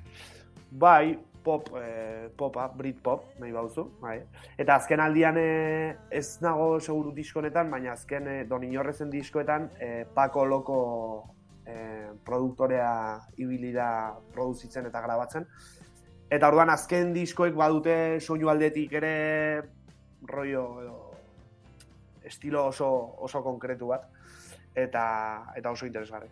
Bai, pop, eh, popa, Brit pop, nahi bauzu, bai. Eta azken aldian eh, ez nago seguru diskonetan, baina azken eh, Don Inorrezen diskoetan eh, Paco Loko eh, produktorea ibili da produzitzen eta grabatzen. Eta orduan azken diskoek badute soinu aldetik ere rollo edo estilo oso, oso konkretu bat eta eta oso interesgarri.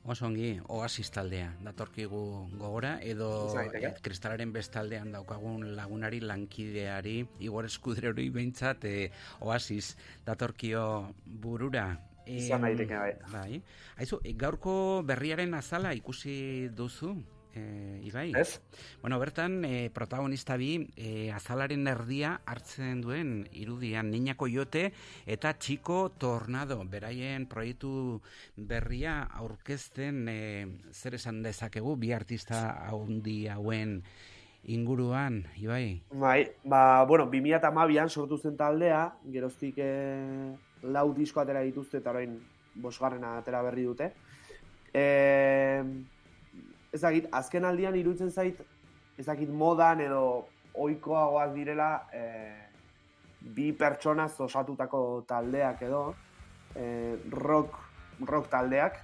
Oso ongi, oasis taldea, datorkigu gogora, edo daiteke. eh, kristalaren bestaldean daukagun lagunari, lankideari, igor eskudreroi behintzat, eh, oasis datorkio burura. Izan daiteke, bai. Bai. Aizu, eh, gaurko berriaren azala ikusi duzu, eh, Ibai? Ez. Bueno, bertan, eh, protagonista bi, eh, azalaren erdia hartzen duen irudian Niñako Jote eta Txiko Tornado, beraien proiektu berria aurkezten eh, zer esan dezakegu bi artista haundi hauen inguruan, Ibai? Bai, ba, bueno, 2008an sortu zen taldea, geroztik e, lau disko atera dituzte eta orain bosgarrena atera berri dute. E, ez dakit, azken aldian iruditzen zait, ez dakit modan edo ohikoagoak direla e, bi pertsonaz osatutako taldeak edo, e, rock, rock taldeak,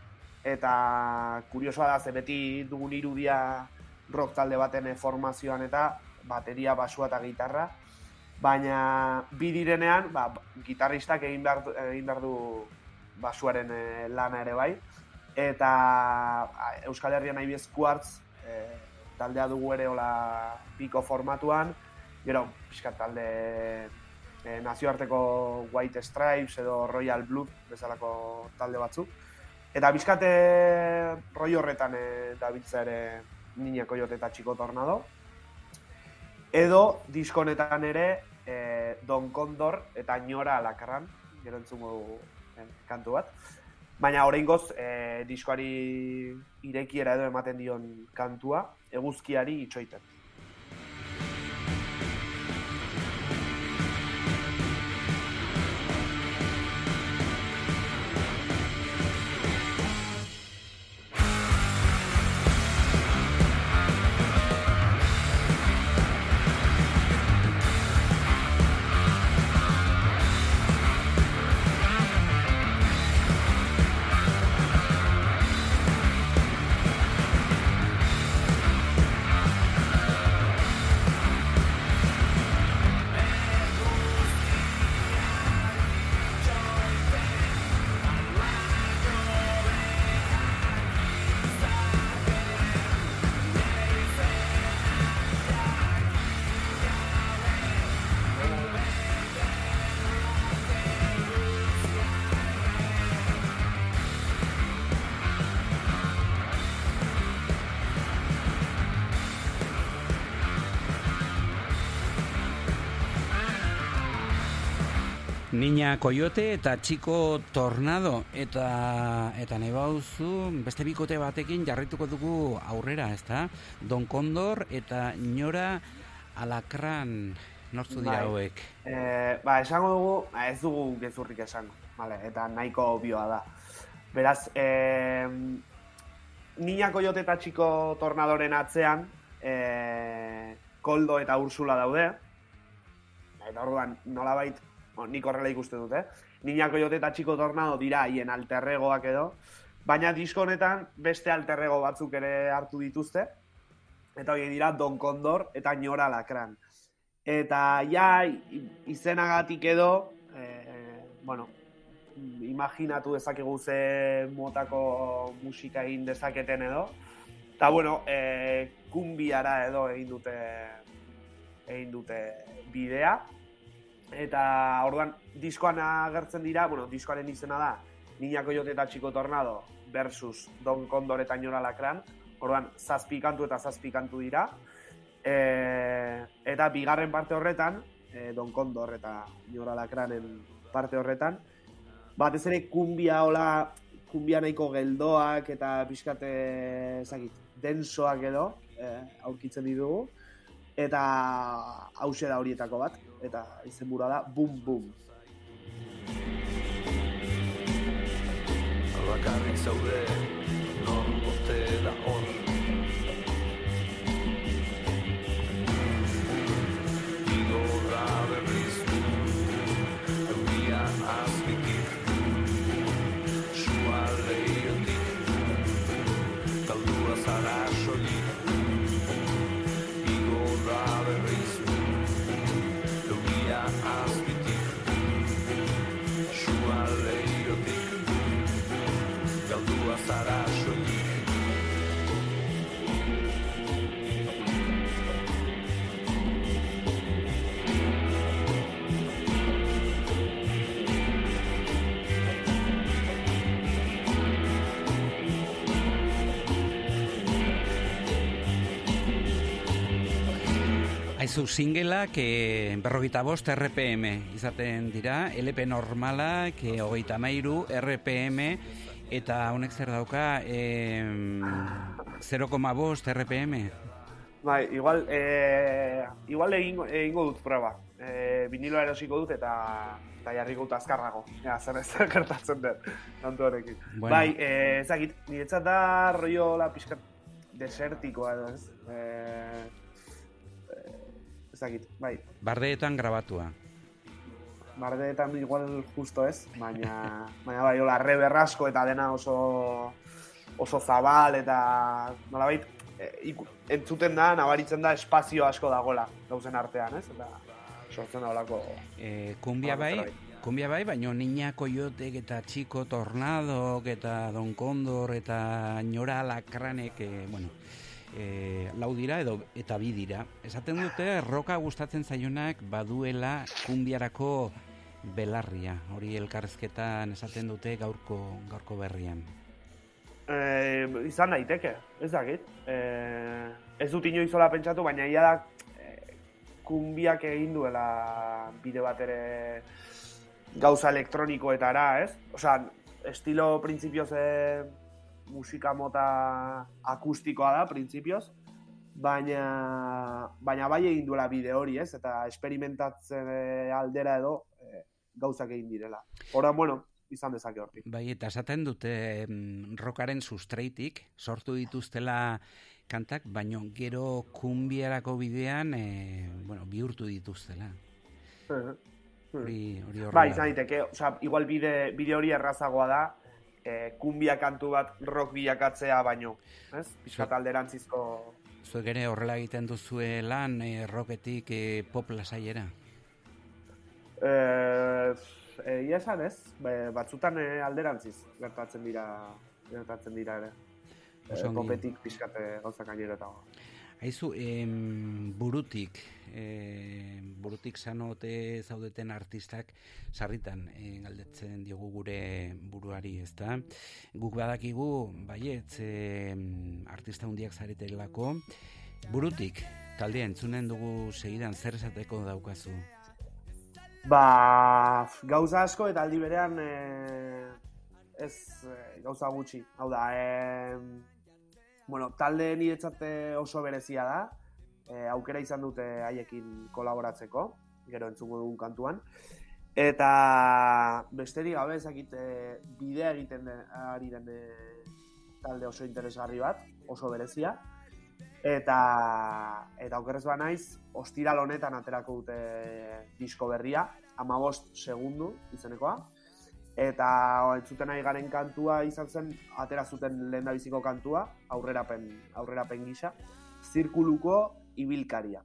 eta kuriosoa da, ze beti dugun irudia rock talde baten formazioan eta bateria, basua eta gitarra, baina bi direnean, ba, gitarristak egin behar, egin behar du basuaren eh, lana ere bai, eta Euskal Herrian nahi Quartz eh, taldea dugu ere hola piko formatuan, gero pixkat talde eh, nazioarteko White Stripes edo Royal Blood bezalako talde batzuk. Eta bizkate roi horretan e, dabiltza ere Niña Coyote eta Chico Tornado. Edo diskonetan ere e, Don Condor eta Ñora Alakarran, gero entzungo dugu eh, kantu bat. Baina oraingoz e, diskoari irekiera edo ematen dion kantua, eguzkiari itxoiten. Niña Coyote eta Chico Tornado eta eta nahi bauzu beste bikote batekin jarrituko dugu aurrera, ezta? Don Condor eta Ñora Alakran nortzu dira Bai. hauek. E, ba, esango dugu, ba, ez dugu gezurrik esango, vale, eta nahiko obioa da. Beraz, e, Niña Coyote eta Chico Tornadoren atzean, e, Koldo eta Ursula daude, eta orduan, nolabait, bueno, nik horrela ikusten dut, eh? Niña Coyote eta Chico Tornado dira haien alterregoak edo, baina disko honetan beste alterrego batzuk ere hartu dituzte, eta horiek dira Don Condor eta Ñora Lakran. Eta ja izenagatik edo, e, bueno, imaginatu dezakegu ze motako musika egin dezaketen edo. Eta bueno, e, kumbiara edo egin dute egin dute bidea. Eta orduan diskoan agertzen dira, bueno, diskoaren izena da Niña Coyote eta Chico Tornado versus Don Condor eta Ñora Lakran. Orduan, zazpi kantu eta zazpi kantu dira. E, eta bigarren parte horretan, e, Don Condor eta Ñora Lakranen parte horretan, batez ere kumbia hola, kumbia nahiko geldoak eta pixkate, ezakit, densoak edo, e, aurkitzen ditugu. Eta hause da horietako bat, eta izenburua da Bum Bum. Bakarrik zaude, non bote Aizu singelak e, berrogeita bost RPM izaten dira, LP normalak e, hogeita mairu RPM eta honek zer dauka e, 0,5 RPM. Bai, igual, e, igual egingo, egingo dut proba. E, viniloa erosiko dut eta eta jarriko dut azkarrago. Ja, zer ez gertatzen den, tanto horrekin. Bueno. Bai, e, ezagit, niretzat da rollo la pixkat desertikoa edo ez. E, ezagit, bai. Bardeetan grabatua. Bardeetan igual justo ez, baina, baina bai, hola, reber asko eta dena oso oso zabal eta nolabait e, entzuten da, nabaritzen da espazio asko dagola gauzen artean, ez? Eta sortzen da holako E, kumbia Bai, kumbia bai, baina Niña Coyotek eta Chico Tornadok eta Don Condor eta Ñora Lakranek, e, bueno, e, lau dira edo eta bi dira. Esaten dute roka gustatzen zaionak baduela kumbiarako belarria. Hori elkarrezketan esaten dute gaurko gaurko berrian. E, izan daiteke, ez dakit. E, ez dut inoizola pentsatu, baina ia da e, kumbiak egin duela bide bat ere gauza elektronikoetara, ez? Osa, estilo printzipioz musika mota akustikoa da, printzipioz, baina, baina bai egin duela bide hori, ez? Eta esperimentatzen e, aldera edo e, gauzak egin direla. Hora, bueno, izan dezake hortik. Bai, eta esaten dute rockaren sustreitik, sortu dituztela kantak, baino gero kumbiarako bidean, e, bueno, bihurtu dituztela. Hori, hori horrela. Bai, izan diteke, osea, igual bide, bide hori errazagoa da, e, kumbia kantu bat rock bilakatzea baino, ez? Piskat alderantzizko... Zuek ere horrela egiten duzue lan e, rocketik e, pop lasaiera? Eh, egia esan ez, batzutan eh, alderantziz gertatzen dira gertatzen dira ere. Eh, ongi. popetik pixkate gauzak aineretago. Aizu, em, burutik, e, burutik sanote zaudeten artistak sarritan e, galdetzen diogu gure buruari, ezta? Guk badakigu, baietz, e, artista hundiak zaretelako, burutik, taldea entzunen dugu segidan zer esateko daukazu? Ba, gauza asko eta aldi berean eh, ez eh, gauza gutxi. Hau da, eh, bueno, talde niretzat oso berezia da. Eh, aukera izan dute haiekin kolaboratzeko, gero entzungo dugun kantuan. Eta besterik gabe ezakit eh, bidea egiten den, ari den eh, talde oso interesgarri bat, oso berezia. Eta eta okerrez ba naiz, ostiral honetan aterako dute disko berria, amabost segundu izenekoa. Eta entzuten ari garen kantua izan zen, atera zuten lehendabiziko kantua, aurrerapen, aurrerapen gisa, zirkuluko y Bill Caria.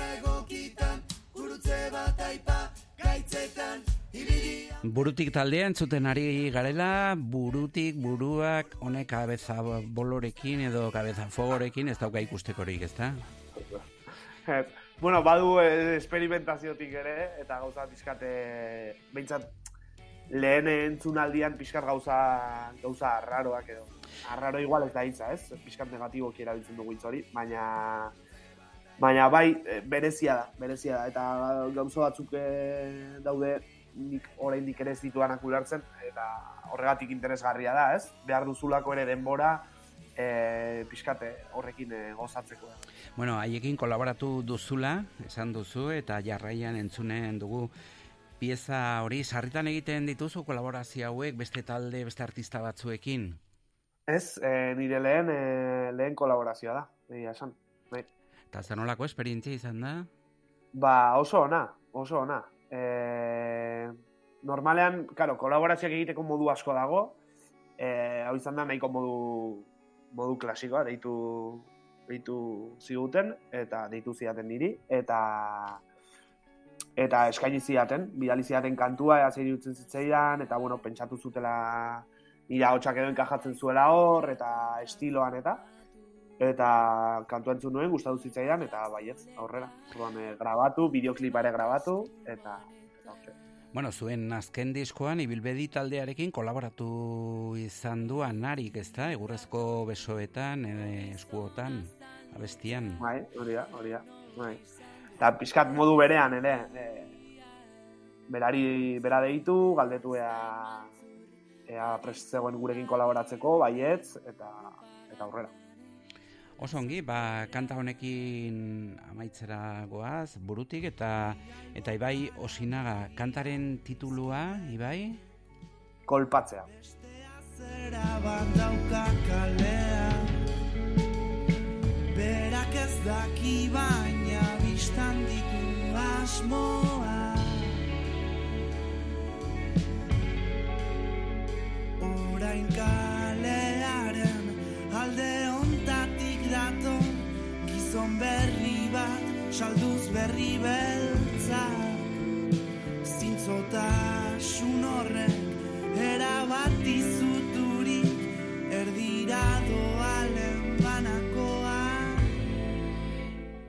Imarra egokitan gurutze bat aipa gaitzetan Burutik taldea entzuten ari garela, burutik, buruak, honek kabeza bolorekin edo kabeza fogorekin ez dauka ikustekorik, ezta? Ez, bueno, badu eh, esperimentaziotik ere, eta gauza pixkate, behintzat, lehen entzunaldian pixkat gauza, gauza arraroak edo. Arraro igual ez da hitza, ez? Pixkat negatiboki erabiltzen dugu hitz hori, baina baina bai eh, berezia da, berezia da, eta gauza batzuk eh, daude nik oraindik ere ez dituanak ulertzen, eta horregatik interesgarria da, ez? Behar duzulako ere denbora, e, pixkate horrekin e, gozatzeko. Bueno, haiekin kolaboratu duzula, esan duzu, eta jarraian entzunen dugu pieza hori, sarritan egiten dituzu kolaborazio hauek beste talde, beste artista batzuekin? Ez, e, nire lehen, e, lehen kolaborazioa da, egia esan. Bai. Eta zer nolako esperientzia izan da? Ba, oso ona, oso ona. E, normalean, karo, kolaborazioak egiteko modu asko dago, e, hau izan da nahiko modu, modu klasikoa, deitu, deitu ziguten, eta deitu zidaten niri, eta eta eskaini zidaten, bidali zidaten kantua, ea zer irutzen zitzaidan, eta bueno, pentsatu zutela nire hotxak edo enkajatzen zuela hor, eta estiloan eta, eta kantua entzun nuen, gustatu zitzaidan, eta baietz, aurrera. Orduan, eh, grabatu, bideoklipa ere grabatu, eta. Bueno, zuen azken diskoan ibilbedi taldearekin kolaboratu izan du anarik, ezta? Egurrezko besoetan, e, eskuotan, abestian. Bai, hori da, hori da. Bai. Eta pixkat modu berean ere, e, berari bera deitu, galdetu ea, ea prest zegoen gurekin kolaboratzeko, baietz, eta, eta aurrera. Oso ongi, ba, kanta honekin amaitzera goaz, burutik, eta eta Ibai Osinaga, kantaren titulua, Ibai? Kolpatzea. bat dauka kalea Berak ez daki baina biztan ditu asmoa Orain Gizon berri bat salduz berri beltzak Zintzotasun horrek erabat izuturik Erdira doalen banakoa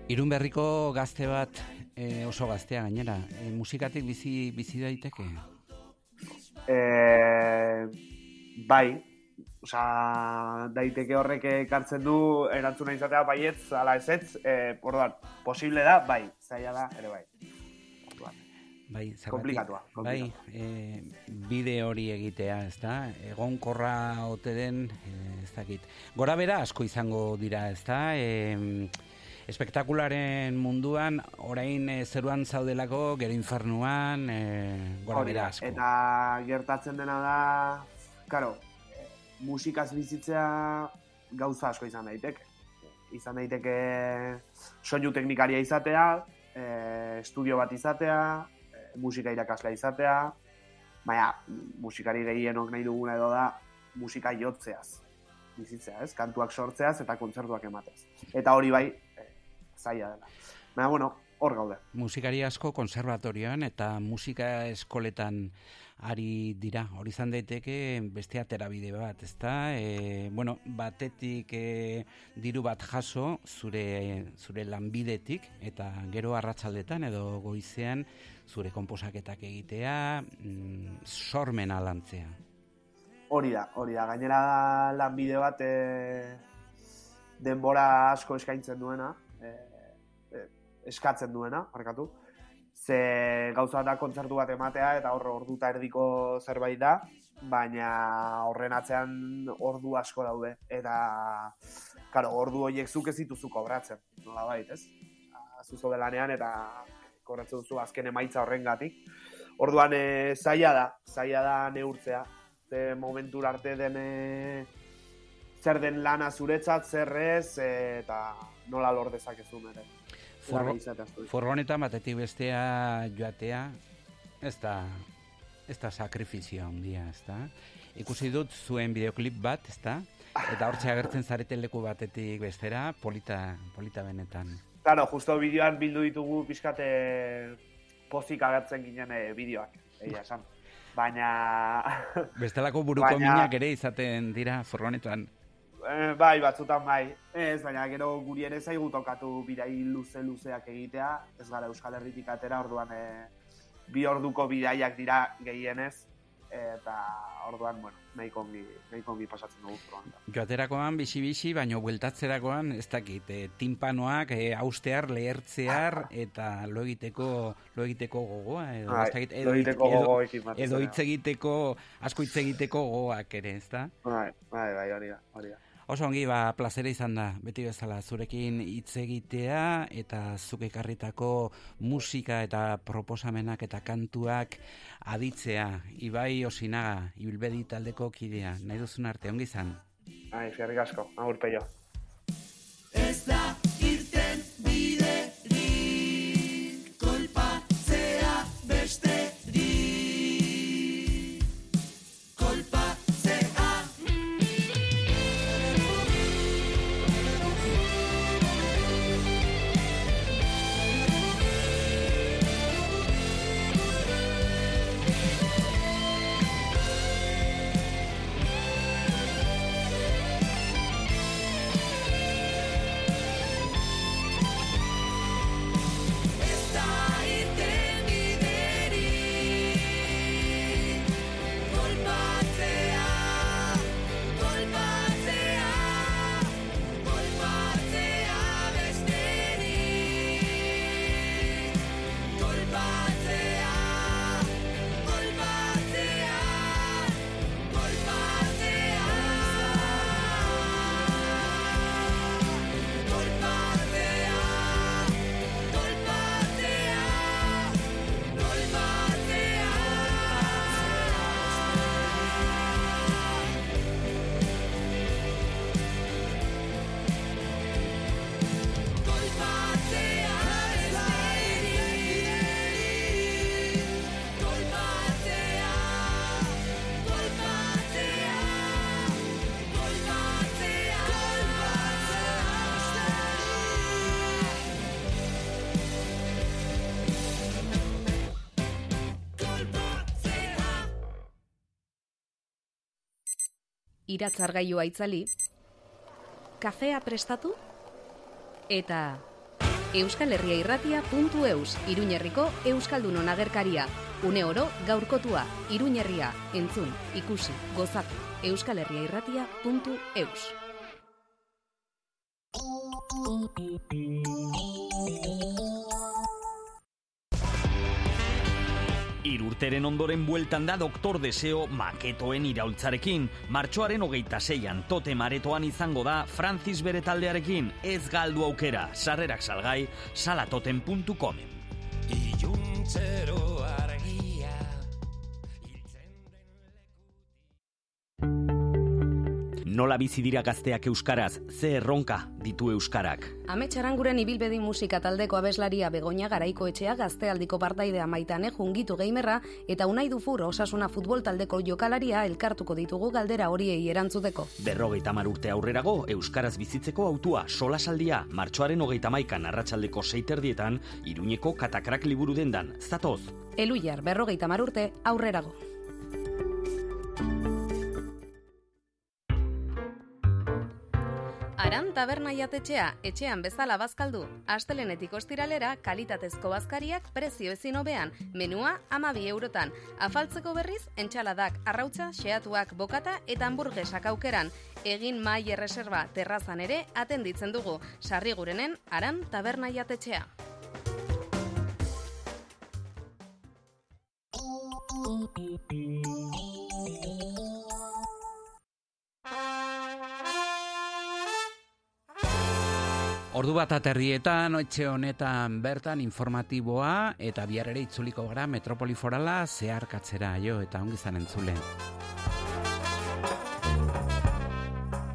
Irun berriko gazte bat e, oso gaztea gainera. E, musikatik bizi, bizi daiteke? Eh, bai, Osa, daiteke horrek ekartzen du erantzuna izatea baietz, ala ezetz, eh, orduan, posible da, bai, zaila da, ere bai. Orduan, Bai, zergatik- Komplikatua, Bai, komplikatua. e, bide hori egitea, ez da? Egonkorra ote den, e, ez dakit. Gora bera asko izango dira, ez da? E, espektakularen munduan, orain e, zeruan zaudelako, gero infernuan, e, gora bera asko. Eta gertatzen dena da, karo, eh, musikaz bizitzea gauza asko izan daiteke. Izan daiteke soinu teknikaria izatea, eh, estudio bat izatea, eh, musika irakaslea izatea, baina musikari gehienok nahi duguna edo da musika jotzeaz bizitzea, ez? Kantuak sortzeaz eta kontzertuak ematez. Eta hori bai, eh, zaila dela. Baina, bueno, hor gaude. Musikari asko konservatorioan eta musika eskoletan ari dira. Hori izan daiteke beste aterabide bat, ezta? E, bueno, batetik e, diru bat jaso zure zure lanbidetik eta gero arratsaldetan edo goizean zure konposaketak egitea, mm, sormena lantzea. Hori da, hori da. Gainera lanbide bat e, denbora asko eskaintzen duena, e, e, eskatzen duena, markatu. Ze gauza da kontzertu bat ematea eta hor orduta erdiko zerbait da, baina horren atzean ordu asko daude. Eta, karo, ordu horiek zuk ez dituzu kobratzen, nola bait, ez? Zuzo lanean eta kobratzen duzu azken emaitza horrengatik. Orduan e, zaila da, zaila da neurtzea. Ze momentura arte den e, zer den lana zuretzat, zer ez, e, eta nola lor dezakezun ere. Furgo, Lana izatea zuen. furgonetan batetik bestea joatea, ez da, ez da sakrifizio handia, ez da? Ikusi dut zuen videoklip bat, ez da? Eta hortxe agertzen zareten leku batetik bestera, polita, polita benetan. Claro, justo bideoan bildu ditugu pixkate pozik agertzen ginen e, bideoak, egia esan. Baina... Bestelako buruko Baina- minak ere izaten dira furgonetan. Eh, bai, batzutan bai. Ez, baina gero guri ere zaigu tokatu bidai luze-luzeak egitea, ez gara Euskal Herritik atera, orduan e, bi orduko bidaiak dira gehienez, eta orduan, bueno, nahiko ongi, nahiko ongi pasatzen dugu furgonetan. Joaterakoan bisi-bisi, baino bueltatzerakoan, ez dakit, e, timpanoak e, austear, lehertzear, eta lo egiteko, lo egiteko gogoa, edo, Bai, ez dakit, lo egiteko edo, edo hitz egiteko, asko hitz egiteko gogoak ere, ez da? Bai, bai, bai, hori da, hori da. Oso ongi, ba, plazera izan da, beti bezala, zurekin hitz egitea, eta zuk ekarritako musika eta proposamenak eta kantuak aditzea. Ibai Osinaga, Ibilbedi taldeko kidea, nahi duzun arte, ongi izan. Ai, eskerrik asko, agur peio. Ez da iratzargailua itzali, kafea prestatu, eta Euskal Herria irratia.eus, Iruñerriko Euskaldunon agerkaria. Une oro gaurkotua, Iruñerria, entzun, ikusi, gozatu, Euskal Herria irratia.eus. Irurteren ondoren bueltan da Doktor Deseo maketoen iraultzarekin. Martxoaren hogeita zeian tote maretoan izango da Francis bere taldearekin. Ez galdu aukera, sarrerak salgai, salatoten.comen. Iluntzero Nola bizi dira gazteak euskaraz, ze erronka ditu euskarak. Ametxaranguren ibilbedi musika taldeko abeslaria Begoña Garaiko etxea gaztealdiko partaidea maitane jungitu geimerra eta unai dufur osasuna futbol taldeko jokalaria elkartuko ditugu galdera horiei erantzuteko. Berrogeita mar urte aurrerago, euskaraz bizitzeko autua solasaldia, martxoaren hogeita maikan arratsaldeko seiterdietan, iruñeko katakrak liburu dendan, zatoz. Eluiar berrogeita mar urte aurrerago. Aran taberna jatetxea, etxean bezala bazkaldu. Astelenetik ostiralera, kalitatezko bazkariak prezio ezin hobean, menua amabi eurotan. Afaltzeko berriz, entxaladak, arrautza, xeatuak, bokata eta hamburguesak aukeran. Egin mai erreserba terrazan ere atenditzen dugu. Sarri gurenen, aran taberna jatetxea. Ordu bat aterrietan, etxe honetan bertan informatiboa eta bihar ere itzuliko gara Metropoli Forala zeharkatzera jo eta ongi zan entzule.